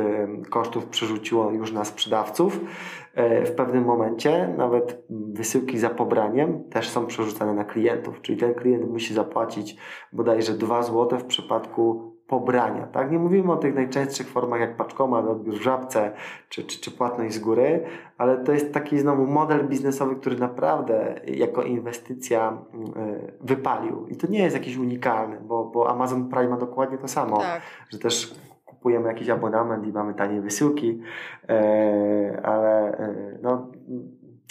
kosztów przerzuciło już na sprzedawców. E, w pewnym momencie nawet wysyłki za pobraniem też są przerzucane na klientów, czyli ten klient musi zapłacić bodajże 2 zł w przypadku pobrania. Tak? Nie mówimy o tych najczęstszych formach jak paczkomat, odbiór w żabce czy, czy, czy płatność z góry, ale to jest taki znowu model biznesowy, który naprawdę jako inwestycja e, wypalił. I to nie jest jakiś unikalny, bo, bo Amazon Prime ma dokładnie to samo, tak. że też kupujemy jakiś abonament i mamy tanie wysyłki, e, ale e, no,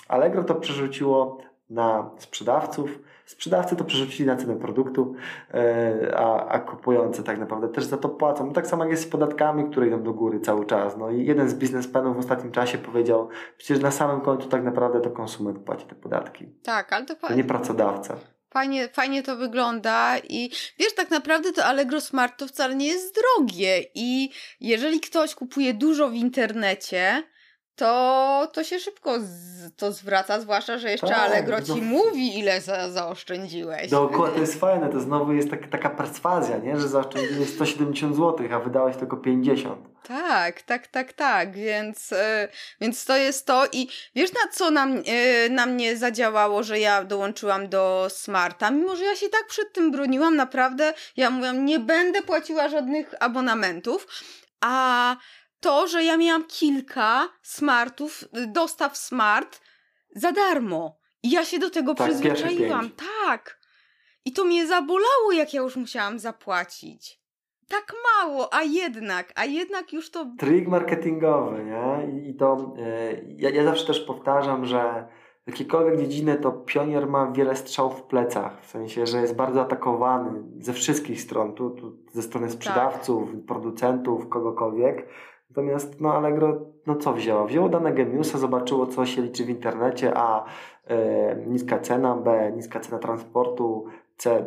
Allegro to przerzuciło na sprzedawców, sprzedawcy to przerzucili na cenę produktu, e, a, a kupujący tak naprawdę też za to płacą. No tak samo jak jest z podatkami, które idą do góry cały czas. No i jeden z biznesmenów w ostatnim czasie powiedział, przecież na samym końcu tak naprawdę to konsument płaci te podatki. Tak, ale to, to nie pracodawca. Fajnie, fajnie to wygląda i wiesz, tak naprawdę to Allegro Smart to wcale nie jest drogie i jeżeli ktoś kupuje dużo w internecie, to, to się szybko z, to zwraca, zwłaszcza, że jeszcze tak, Allegro ci no. mówi, ile za, zaoszczędziłeś. Dokładnie, to jest fajne, to znowu jest tak, taka perswazja, nie? że zaoszczędziłeś 170 zł, a wydałeś tylko 50. Tak, tak, tak, tak, więc, yy, więc to jest to i wiesz na co nam, yy, na mnie zadziałało, że ja dołączyłam do Smarta, mimo że ja się tak przed tym broniłam, naprawdę, ja mówiłam, nie będę płaciła żadnych abonamentów, a to, że ja miałam kilka smartów, y, dostaw smart za darmo. I ja się do tego tak, przyzwyczaiłam. Tak. I to mnie zabolało, jak ja już musiałam zapłacić. Tak mało, a jednak, a jednak już to. Trik marketingowy, nie? I to yy, ja, ja zawsze też powtarzam, że w jakiejkolwiek dziedziny to pionier ma wiele strzałów w plecach, w sensie, że jest bardzo atakowany ze wszystkich stron, tu, tu ze strony sprzedawców, tak. producentów, kogokolwiek. Natomiast no Allegro, no co wzięło? Wzięło dane Gemiusa, zobaczyło co się liczy w internecie, a e, niska cena, b niska cena transportu,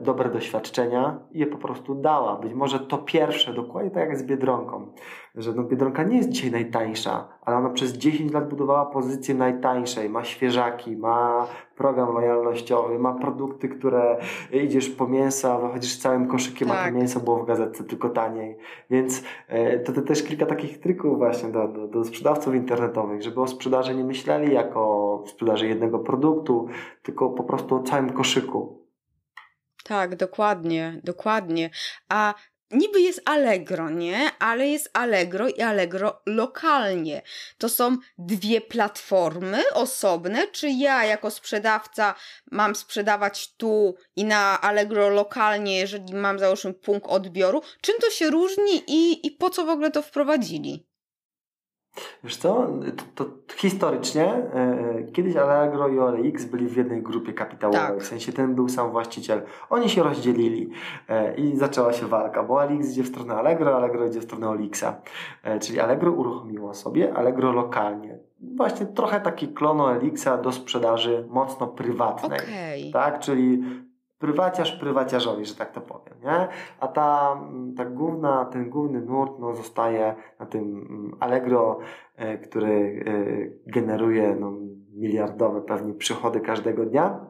dobre doświadczenia i je po prostu dała. Być może to pierwsze, dokładnie tak jak z Biedronką, że no Biedronka nie jest dzisiaj najtańsza, ale ona przez 10 lat budowała pozycję najtańszej, ma świeżaki, ma program lojalnościowy, ma produkty, które idziesz po mięsa, wychodzisz z całym koszykiem, tak. a to tak. mięso było w gazetce tylko taniej. Więc e, to, to też kilka takich trików właśnie do, do, do sprzedawców internetowych, żeby o sprzedaży nie myśleli jako sprzedaży jednego produktu, tylko po prostu o całym koszyku Tak, dokładnie, dokładnie. A niby jest Allegro, nie? Ale jest Allegro i Allegro lokalnie. To są dwie platformy osobne, czy ja jako sprzedawca mam sprzedawać tu i na Allegro lokalnie, jeżeli mam załóżmy punkt odbioru? Czym to się różni i, i po co w ogóle to wprowadzili? Wiesz co, to, to historycznie e, kiedyś Allegro i OLX byli w jednej grupie kapitałowej, tak. w sensie ten był sam właściciel. Oni się rozdzielili e, i zaczęła się walka, bo OLX idzie w stronę Allegro, Allegro idzie w stronę OLXa. E, czyli Allegro uruchomiło sobie Allegro lokalnie. Właśnie trochę taki klon OLXa do sprzedaży mocno prywatnej. Okay. Tak, czyli prywaciarz prywaciarzowi, że tak to powiem, nie? A ta, ta główna, ten główny nurt no, zostaje na tym mm, Allegro, e, który e, generuje no, miliardowe pewnie przychody każdego dnia.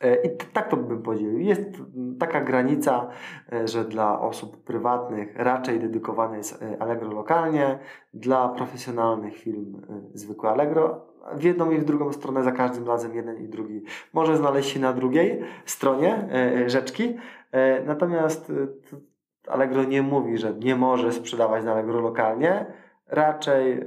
E, I tak to bym podzielił. Jest taka granica, że dla osób prywatnych raczej dedykowane jest Allegro lokalnie, dla profesjonalnych firm zwykłe Allegro, w jedną i w drugą stronę za każdym razem jeden i drugi może znaleźć się na drugiej stronie e, e, rzeczki. E, natomiast Allegro nie mówi, że nie może sprzedawać na Allegro lokalnie. Raczej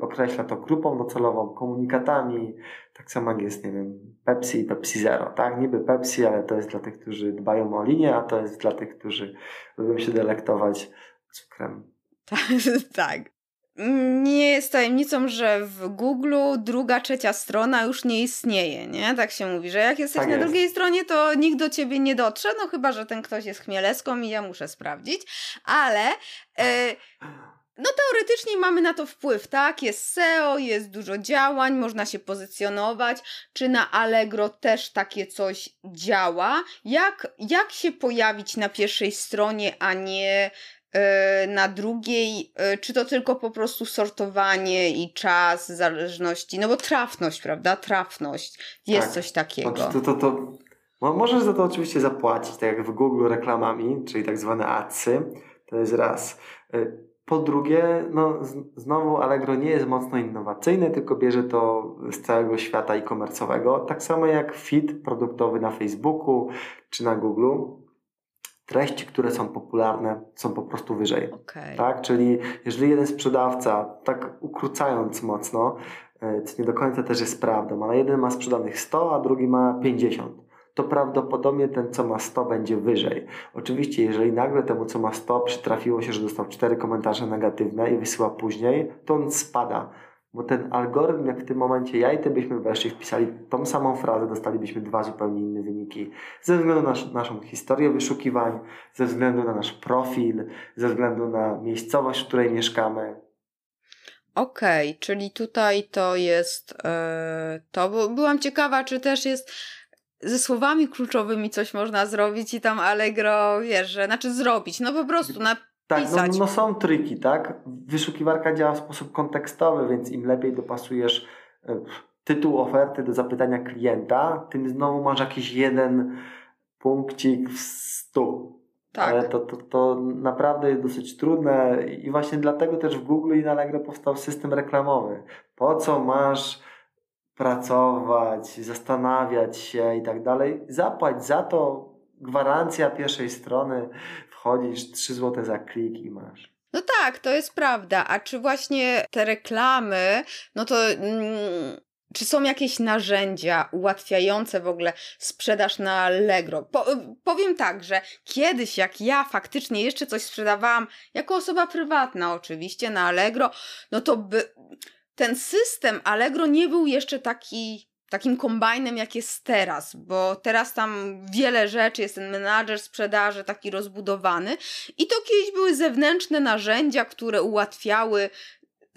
określa to grupą docelową, komunikatami. Tak samo jak jest, nie wiem, Pepsi i Pepsi Zero, tak? Niby Pepsi, ale to jest dla tych, którzy dbają o linię, a to jest dla tych, którzy lubią się delektować cukrem. tak nie jest tajemnicą, że w Google druga, trzecia strona już nie istnieje, nie? Tak się mówi, że jak jesteś tak na jest. drugiej stronie, to nikt do ciebie nie dotrze, no chyba, że ten ktoś jest chmieleską i ja muszę sprawdzić, ale... E, no teoretycznie mamy na to wpływ, tak? Jest SEO, jest dużo działań, można się pozycjonować. Czy na Allegro też takie coś działa? Jak, jak się pojawić na pierwszej stronie, a nie na drugiej, e, czy to tylko po prostu sortowanie i czas, zależności, no bo trafność, prawda? Trafność. Jest tak. coś takiego. To, to, to, możesz za to oczywiście zapłacić, tak jak w Google reklamami, czyli tak zwane adsy. To jest raz. E, po drugie, no znowu Allegro nie jest mocno innowacyjny, tylko bierze to z całego świata e-commerce'owego. Tak samo jak feed produktowy na Facebooku czy na Google treści, które są popularne, są po prostu wyżej. Okay. Tak? Czyli jeżeli jeden sprzedawca, tak ukrócając mocno, e, co nie do końca też jest prawdą, ale jeden ma sprzedanych 100, a drugi ma 50, to prawdopodobnie ten, co ma 100, będzie wyżej. Oczywiście, jeżeli nagle temu, co ma 100, przytrafiło się, że dostał 4 komentarze negatywne i wysyła później, to on spada bo ten algorytm, jak w tym momencie ja i ty byśmy weszli, wpisali tą samą frazę, dostalibyśmy dwa zupełnie inne wyniki. Ze względu na naszą historię wyszukiwań, ze względu na nasz profil, ze względu na miejscowość, w której mieszkamy. Okej, okay, czyli tutaj to jest yy, to, bo byłam ciekawa, czy też jest ze słowami kluczowymi coś można zrobić i tam Allegro, wiesz, że, znaczy zrobić, no po prostu na tak, no, no, są triki, tak? Wyszukiwarka działa w sposób kontekstowy, więc im lepiej dopasujesz e, tytuł oferty do zapytania klienta, tym znowu masz jakiś jeden punkcik w stu. Tak. Ale to, to, to naprawdę jest dosyć trudne i właśnie dlatego też w Google i na Allegro powstał system reklamowy. Po co masz pracować, zastanawiać się i tak dalej? Zapłać za to gwarancja pierwszej strony, wchodzisz 3 zł za klik i masz. No tak, to jest prawda. A czy właśnie te reklamy, no to mm, czy są jakieś narzędzia ułatwiające w ogóle sprzedaż na Allegro? Po, powiem tak, że kiedyś, jak ja faktycznie jeszcze coś sprzedawałam, jako osoba prywatna oczywiście na Allegro, no to by, ten system Allegro nie był jeszcze taki takim kombajnem, jak jest teraz, bo teraz tam wiele rzeczy, jest ten menadżer sprzedaży taki rozbudowany i to kiedyś były zewnętrzne narzędzia, które ułatwiały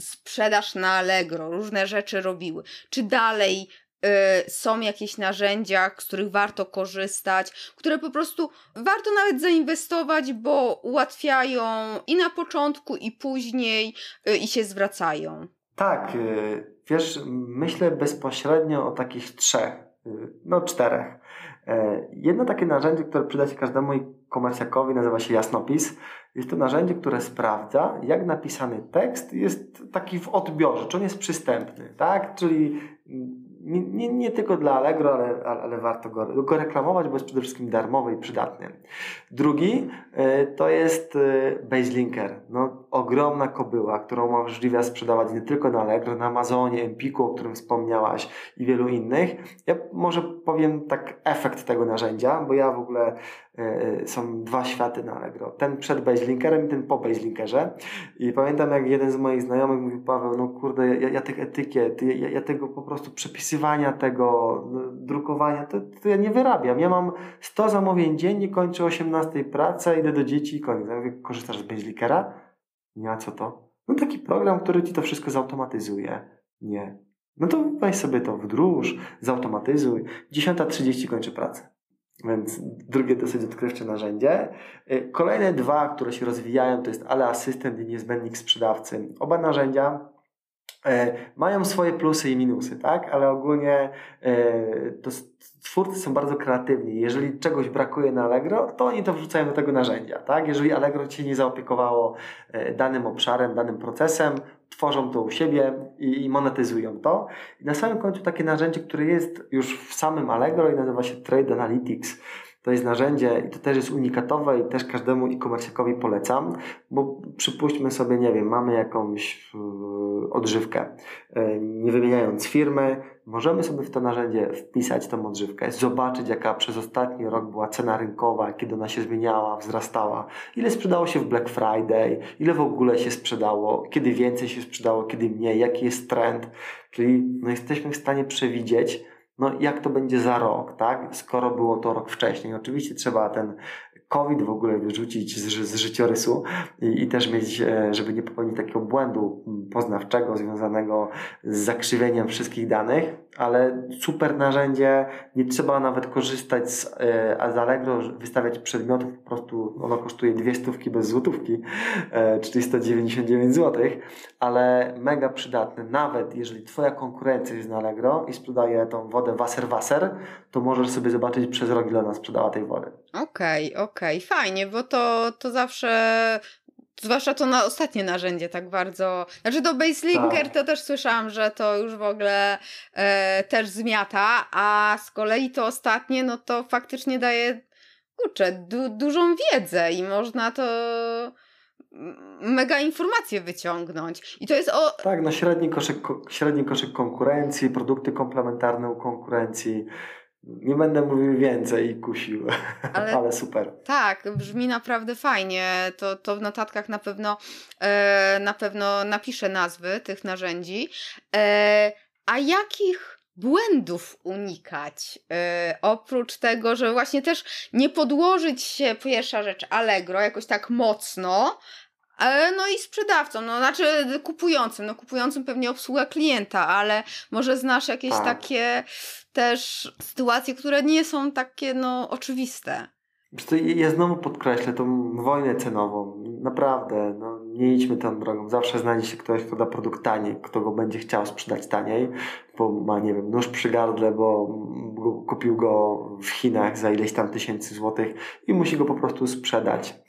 sprzedaż na Allegro, różne rzeczy robiły. Czy dalej y, są jakieś narzędzia, z których warto korzystać, które po prostu warto nawet zainwestować, bo ułatwiają i na początku, i później, y, i się zwracają. Tak, y, wiesz, myślę bezpośrednio o takich trzech, y, no czterech. E, jedno takie narzędzie, które przyda się każdemu komercjakowi nazywa się Jasnopis. Jest to narzędzie, które sprawdza, jak napisany tekst jest taki w odbiorze, czy on jest przystępny, tak? Czyli nie, nie, nie tylko dla Allegro, ale, ale warto go, go, reklamować, bo jest przede wszystkim darmowy i przydatny. Drugi y, to jest y, Baselinker. No, ogromna kobyła, którą możliwe sprzedawać nie tylko na Allegro, na Amazonie, Empiku, o którym wspomniałaś i wielu innych. Ja może powiem tak efekt tego narzędzia, bo ja w ogóle są dwa światy na Allegro. Ten przed Baselinkerem i ten po Baselinkerze. I pamiętam jak jeden z moich znajomych mówił, Paweł, no kurde, ja, ja tych etykiet, ja, ja tego po prostu przepisywania tego, drukowania, to, to ja nie wyrabiam. Ja mam 100 zamówień dziennie, kończę o 18 pracę, idę do dzieci i koniec. Ja mówię, korzystasz z Baselikera? Nie, a co to? No taki program, który ci to wszystko zautomatyzuje. Nie. No to weź sobie to wdróż, zautomatyzuj. 10.30 kończę pracę. Więc drugie dosyć odkrywcze narzędzie. Y, kolejne dwa, które się rozwijają, to jest Ale Asystent i Niezbędnik Sprzedawcy. Oba narzędzia e, mają swoje plusy i minusy, tak? Ale ogólnie e, to twórcy są bardzo kreatywni. Jeżeli czegoś brakuje na Allegro, to oni to wrzucają do tego narzędzia. Tak? Jeżeli Allegro Cię nie zaopiekowało danym obszarem, danym procesem, tworzą to u siebie i monetyzują to. I na samym końcu takie narzędzie, które jest już w samym Allegro i nazywa się Trade Analytics. To jest narzędzie i to też jest unikatowe i też każdemu e-commerce'owi polecam, bo przypuśćmy sobie, nie wiem, mamy jakąś odżywkę. E, nie wymieniając firmy, możemy sobie w to narzędzie wpisać tą odżywkę, zobaczyć jaka przez ostatni rok była cena rynkowa, kiedy ona się zmieniała, wzrastała, ile sprzedało się w Black Friday, ile w ogóle się sprzedało, kiedy więcej się sprzedało, kiedy mniej, jaki jest trend, czyli no jesteśmy w stanie przewidzieć, no jak to będzie za rok, tak? Skoro było to rok wcześniej. Oczywiście trzeba ten COVID w ogóle wyrzucić z, z życiorysu i, i, też mieć, e, żeby nie popełnić takiego błędu poznawczego związanego z zakrzywieniem wszystkich danych, ale super narzędzie, nie trzeba nawet korzystać z, e, z Allegro, wystawiać przedmiotów, po prostu ono kosztuje dwie stówki bez złotówki, e, czyli 199 zł, ale mega przydatny, nawet jeżeli Twoja konkurencja jest na Allegro i sprzedaje tą wodę Wasser-Wasser, to możesz sobie zobaczyć przez rok ile ona sprzedała tej wody. Okej, okay, okej, okay. fajnie, bo to, to zawsze Zwłaszcza to na ostatnie narzędzie tak bardzo. Znaczy do Baselinker tak. to też słyszałam, że to już w ogóle e, też zmiata, a z kolei to ostatnie, no to faktycznie daje kurczę, du dużą wiedzę i można to mega informacje wyciągnąć. I to jest o. Tak, na średni koszyk, średni koszyk konkurencji, produkty komplementarne u konkurencji. Nie będę mówił więcej i kusił, ale, ale, super. Tak, brzmi naprawdę fajnie. To, to w notatkach na pewno, e, na pewno napiszę nazwy tych narzędzi. E, a jakich błędów unikać? E, oprócz tego, że właśnie też nie podłożyć się, pierwsza rzecz, Allegro jakoś tak mocno, e, no i sprzedawcą, no znaczy kupującym, no kupującym pewnie obsługa klienta, ale może znasz jakieś tak. takie też sytuacje, które nie są takie no oczywiste. Ja znowu podkreślę tą wojnę cenową. Naprawdę, no, nie idźmy tą drogą. Zawsze znajdzie się ktoś, kto da produkt taniej, kto go będzie chciał sprzedać taniej, bo ma, nie wiem, nóż przy gardle, bo kupił go w Chinach za ileś tam tysięcy złotych i musi go po prostu sprzedać.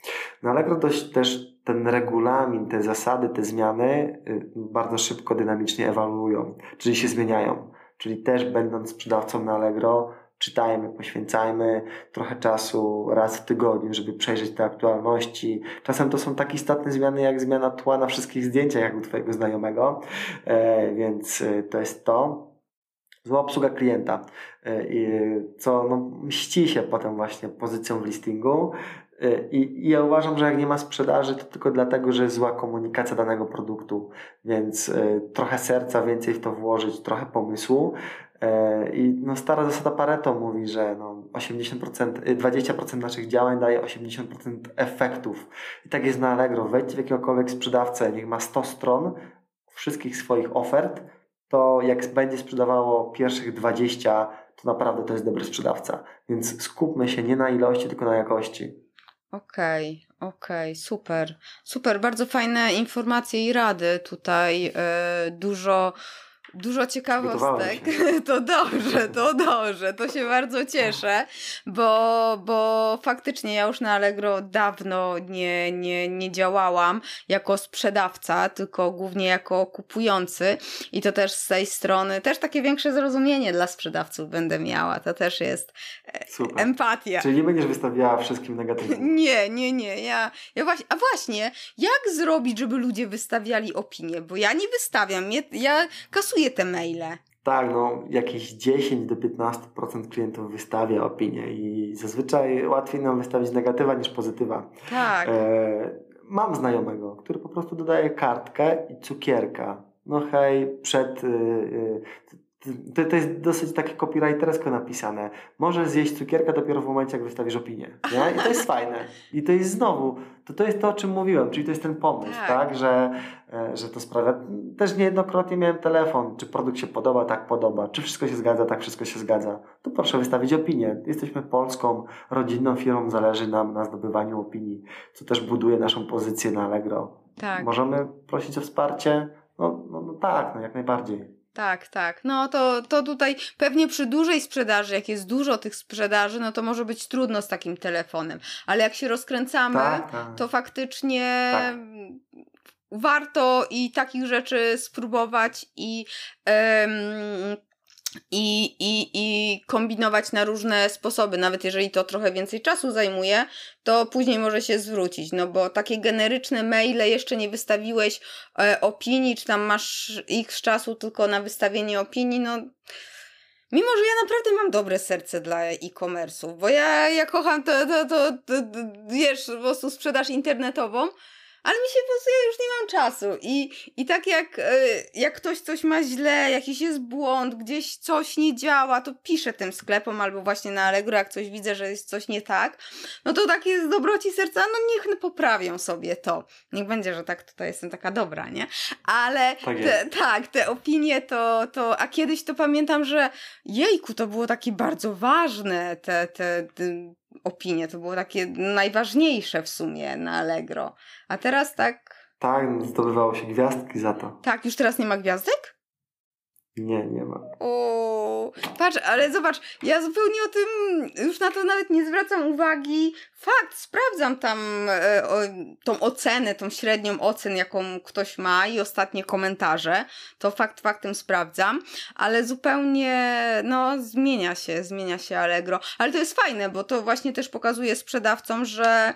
No ale dość też ten regulamin, te zasady, te zmiany y, bardzo szybko, dynamicznie ewoluują, czyli się zmieniają. Czyli też będąc sprzedawcą na Allegro, czytajmy, poświęcajmy trochę czasu raz w tygodniu, żeby przejrzeć te aktualności. Czasem to są takie istotne zmiany, jak zmiana tła na wszystkich zdjęciach, jak u Twojego znajomego, e, więc e, to jest to. Zła obsługa klienta, e, co no, mści się potem właśnie pozycją w listingu, i, I, ja uważam, że jak nie ma sprzedaży, to tylko dlatego, że jest zła komunikacja danego produktu, więc y, trochę serca więcej w to włożyć, trochę pomysłu. I no, stara zasada Pareto mówi, że no, 80%, 20% naszych działań daje 80% efektów. I tak jest na Allegro. Wejdź w jakiegokolwiek sprzedawcę, niech ma 100 stron wszystkich swoich ofert, to jak będzie sprzedawało pierwszych 20, to naprawdę to jest dobry sprzedawca. Więc skupmy się nie na ilości, tylko na jakości. Okej, okay, okej, okay, super. Super, bardzo fajne informacje i rady tutaj. Yy, dużo Dużo ciekawostek. To dobrze, to dobrze, to się bardzo cieszę, bo, bo faktycznie ja już na Allegro dawno nie, nie, nie działałam jako sprzedawca, tylko głównie jako kupujący i to też z tej strony, też takie większe zrozumienie dla sprzedawców będę miała. To też jest e, Super. empatia. Czyli nie będziesz wystawiała wszystkim negatywnie. Nie, nie, nie. Ja, ja właśnie, a właśnie, jak zrobić, żeby ludzie wystawiali opinie? Bo ja nie wystawiam, ja kasuję te maile. Tak, no jakieś 10 do 15% klientów wystawia opinię i zazwyczaj łatwiej nam wystawić negatywa niż pozytywa. Tak. E, mam znajomego, który po prostu dodaje kartkę i cukierka. No hej, przed y, y, to, to jest dosyć takie copywritersko napisane. Możesz zjeść cukierka dopiero w momencie, jak wystawisz opinię. Nie? I to jest fajne. I to jest znowu, to, to jest to, o czym mówiłem, czyli to jest ten pomysł, tak, tak? Że, e, że to sprawia. Też niejednokrotnie miałem telefon, czy produkt się podoba, tak podoba, czy wszystko się zgadza, tak wszystko się zgadza. To proszę wystawić opinię. Jesteśmy polską, rodzinną firmą, zależy nam na zdobywaniu opinii, co też buduje naszą pozycję na Allegro. Tak. Możemy prosić o wsparcie? No, no, no tak, no jak najbardziej. Tak, tak. No to, to tutaj pewnie przy dużej sprzedaży, jak jest dużo tych sprzedaży, no to może być trudno z takim telefonem. Ale jak się rozkręcamy, tak, tak. to faktycznie tak. warto i takich rzeczy spróbować i um, i, i, i kombinować na różne sposoby, nawet jeżeli to trochę więcej czasu zajmuje, to później może się zwrócić, no bo takie generyczne maile jeszcze nie wystawiłeś e, opinii, czy tam masz ich czasu tylko na wystawienie opinii, no Mimo, że ja naprawdę mam dobre serce dla e-commerce'u, bo ja, ja kocham to, to, to, to, wiesz, po prostu sprzedaż internetową, ale mi się po prostu, ja już nie mam czasu. I, i tak jak, e, jak ktoś coś ma źle, jakiś jest błąd, gdzieś coś nie działa, to piszę tym sklepom albo właśnie na Allegro, jak coś widzę, że jest coś nie tak, no to takie z dobroci serca, no niech poprawią sobie to. Niech będzie, że tak tutaj jestem taka dobra, nie? Ale tak, te, tak te opinie to, to, a kiedyś to pamiętam, że jejku, to było takie bardzo ważne, te, te, te opinie. To było takie najważniejsze w sumie na Allegro. A teraz tak. Tak, zdobywało się gwiazdki za to. Tak, już teraz nie ma gwiazdek? Nie, nie ma. O, patrz, ale zobacz, ja zupełnie o tym już na to nawet nie zwracam uwagi. Fakt, sprawdzam tam e, o, tą ocenę, tą średnią ocen, jaką ktoś ma i ostatnie komentarze. To fakt faktem sprawdzam, ale zupełnie, no, zmienia się, zmienia się Allegro. Ale to jest fajne, bo to właśnie też pokazuje sprzedawcom, że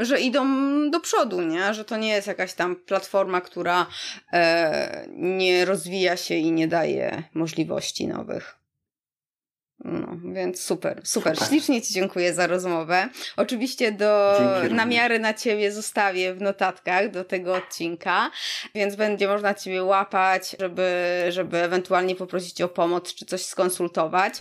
że idą do przodu, nie? Że to nie jest jakaś tam platforma, która e, nie rozwija się i nie daje możliwości nowych. No, więc super, super. super. Ślicznie Ci dziękuję za rozmowę. Oczywiście do Dzięki namiary na Ciebie zostawię w notatkach do tego odcinka, więc będzie można Ciebie łapać, żeby, żeby ewentualnie poprosić o pomoc czy coś skonsultować.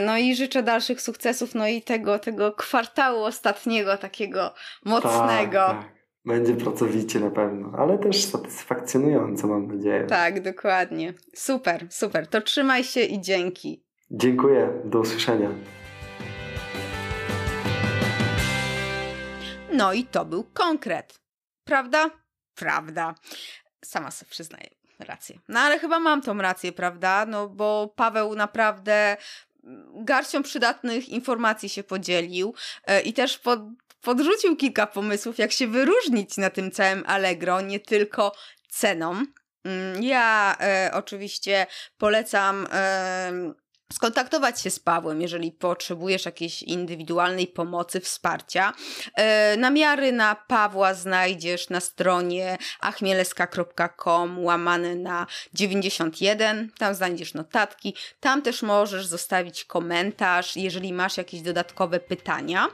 No i życzę dalszych sukcesów, no i tego, tego kwartału ostatniego, takiego mocnego. Tak, tak. Będzie pracowicie na pewno, ale też satysfakcjonująco, mam nadzieję. Tak, dokładnie. Super, super. To trzymaj się i dzięki. Dziękuję, do usłyszenia. No i to był konkret. Prawda? Prawda. Sama sobie przyznaję rację. No ale chyba mam tą rację, prawda? No bo Paweł naprawdę garścią przydatnych informacji się podzielił e, i też pod, podrzucił kilka pomysłów, jak się wyróżnić na tym całym Allegro, nie tylko ceną. Mm, ja e, oczywiście polecam e, skontaktować się z Pawłem, jeżeli potrzebujesz jakiejś indywidualnej pomocy, wsparcia. E, namiary na Pawła znajdziesz na stronie achmieleska.com łamane na 91. Tam znajdziesz notatki. Tam też możesz zostawić komentarz, jeżeli masz jakieś dodatkowe pytania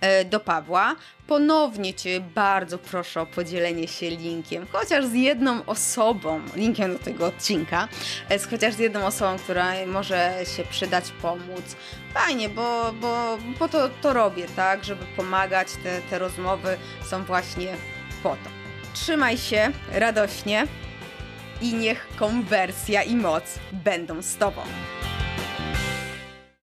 e, do Pawła ponownie Cię bardzo proszę o podzielenie się linkiem, chociaż z jedną osobą, linkiem do tego odcinka, e, z chociaż z jedną osobą, która może się przydać, pomóc. Fajnie, bo, bo, bo to, to robię, tak, żeby pomagać. Te, te rozmowy są właśnie po to. Trzymaj się radośnie i niech konwersja i moc będą z Tobą.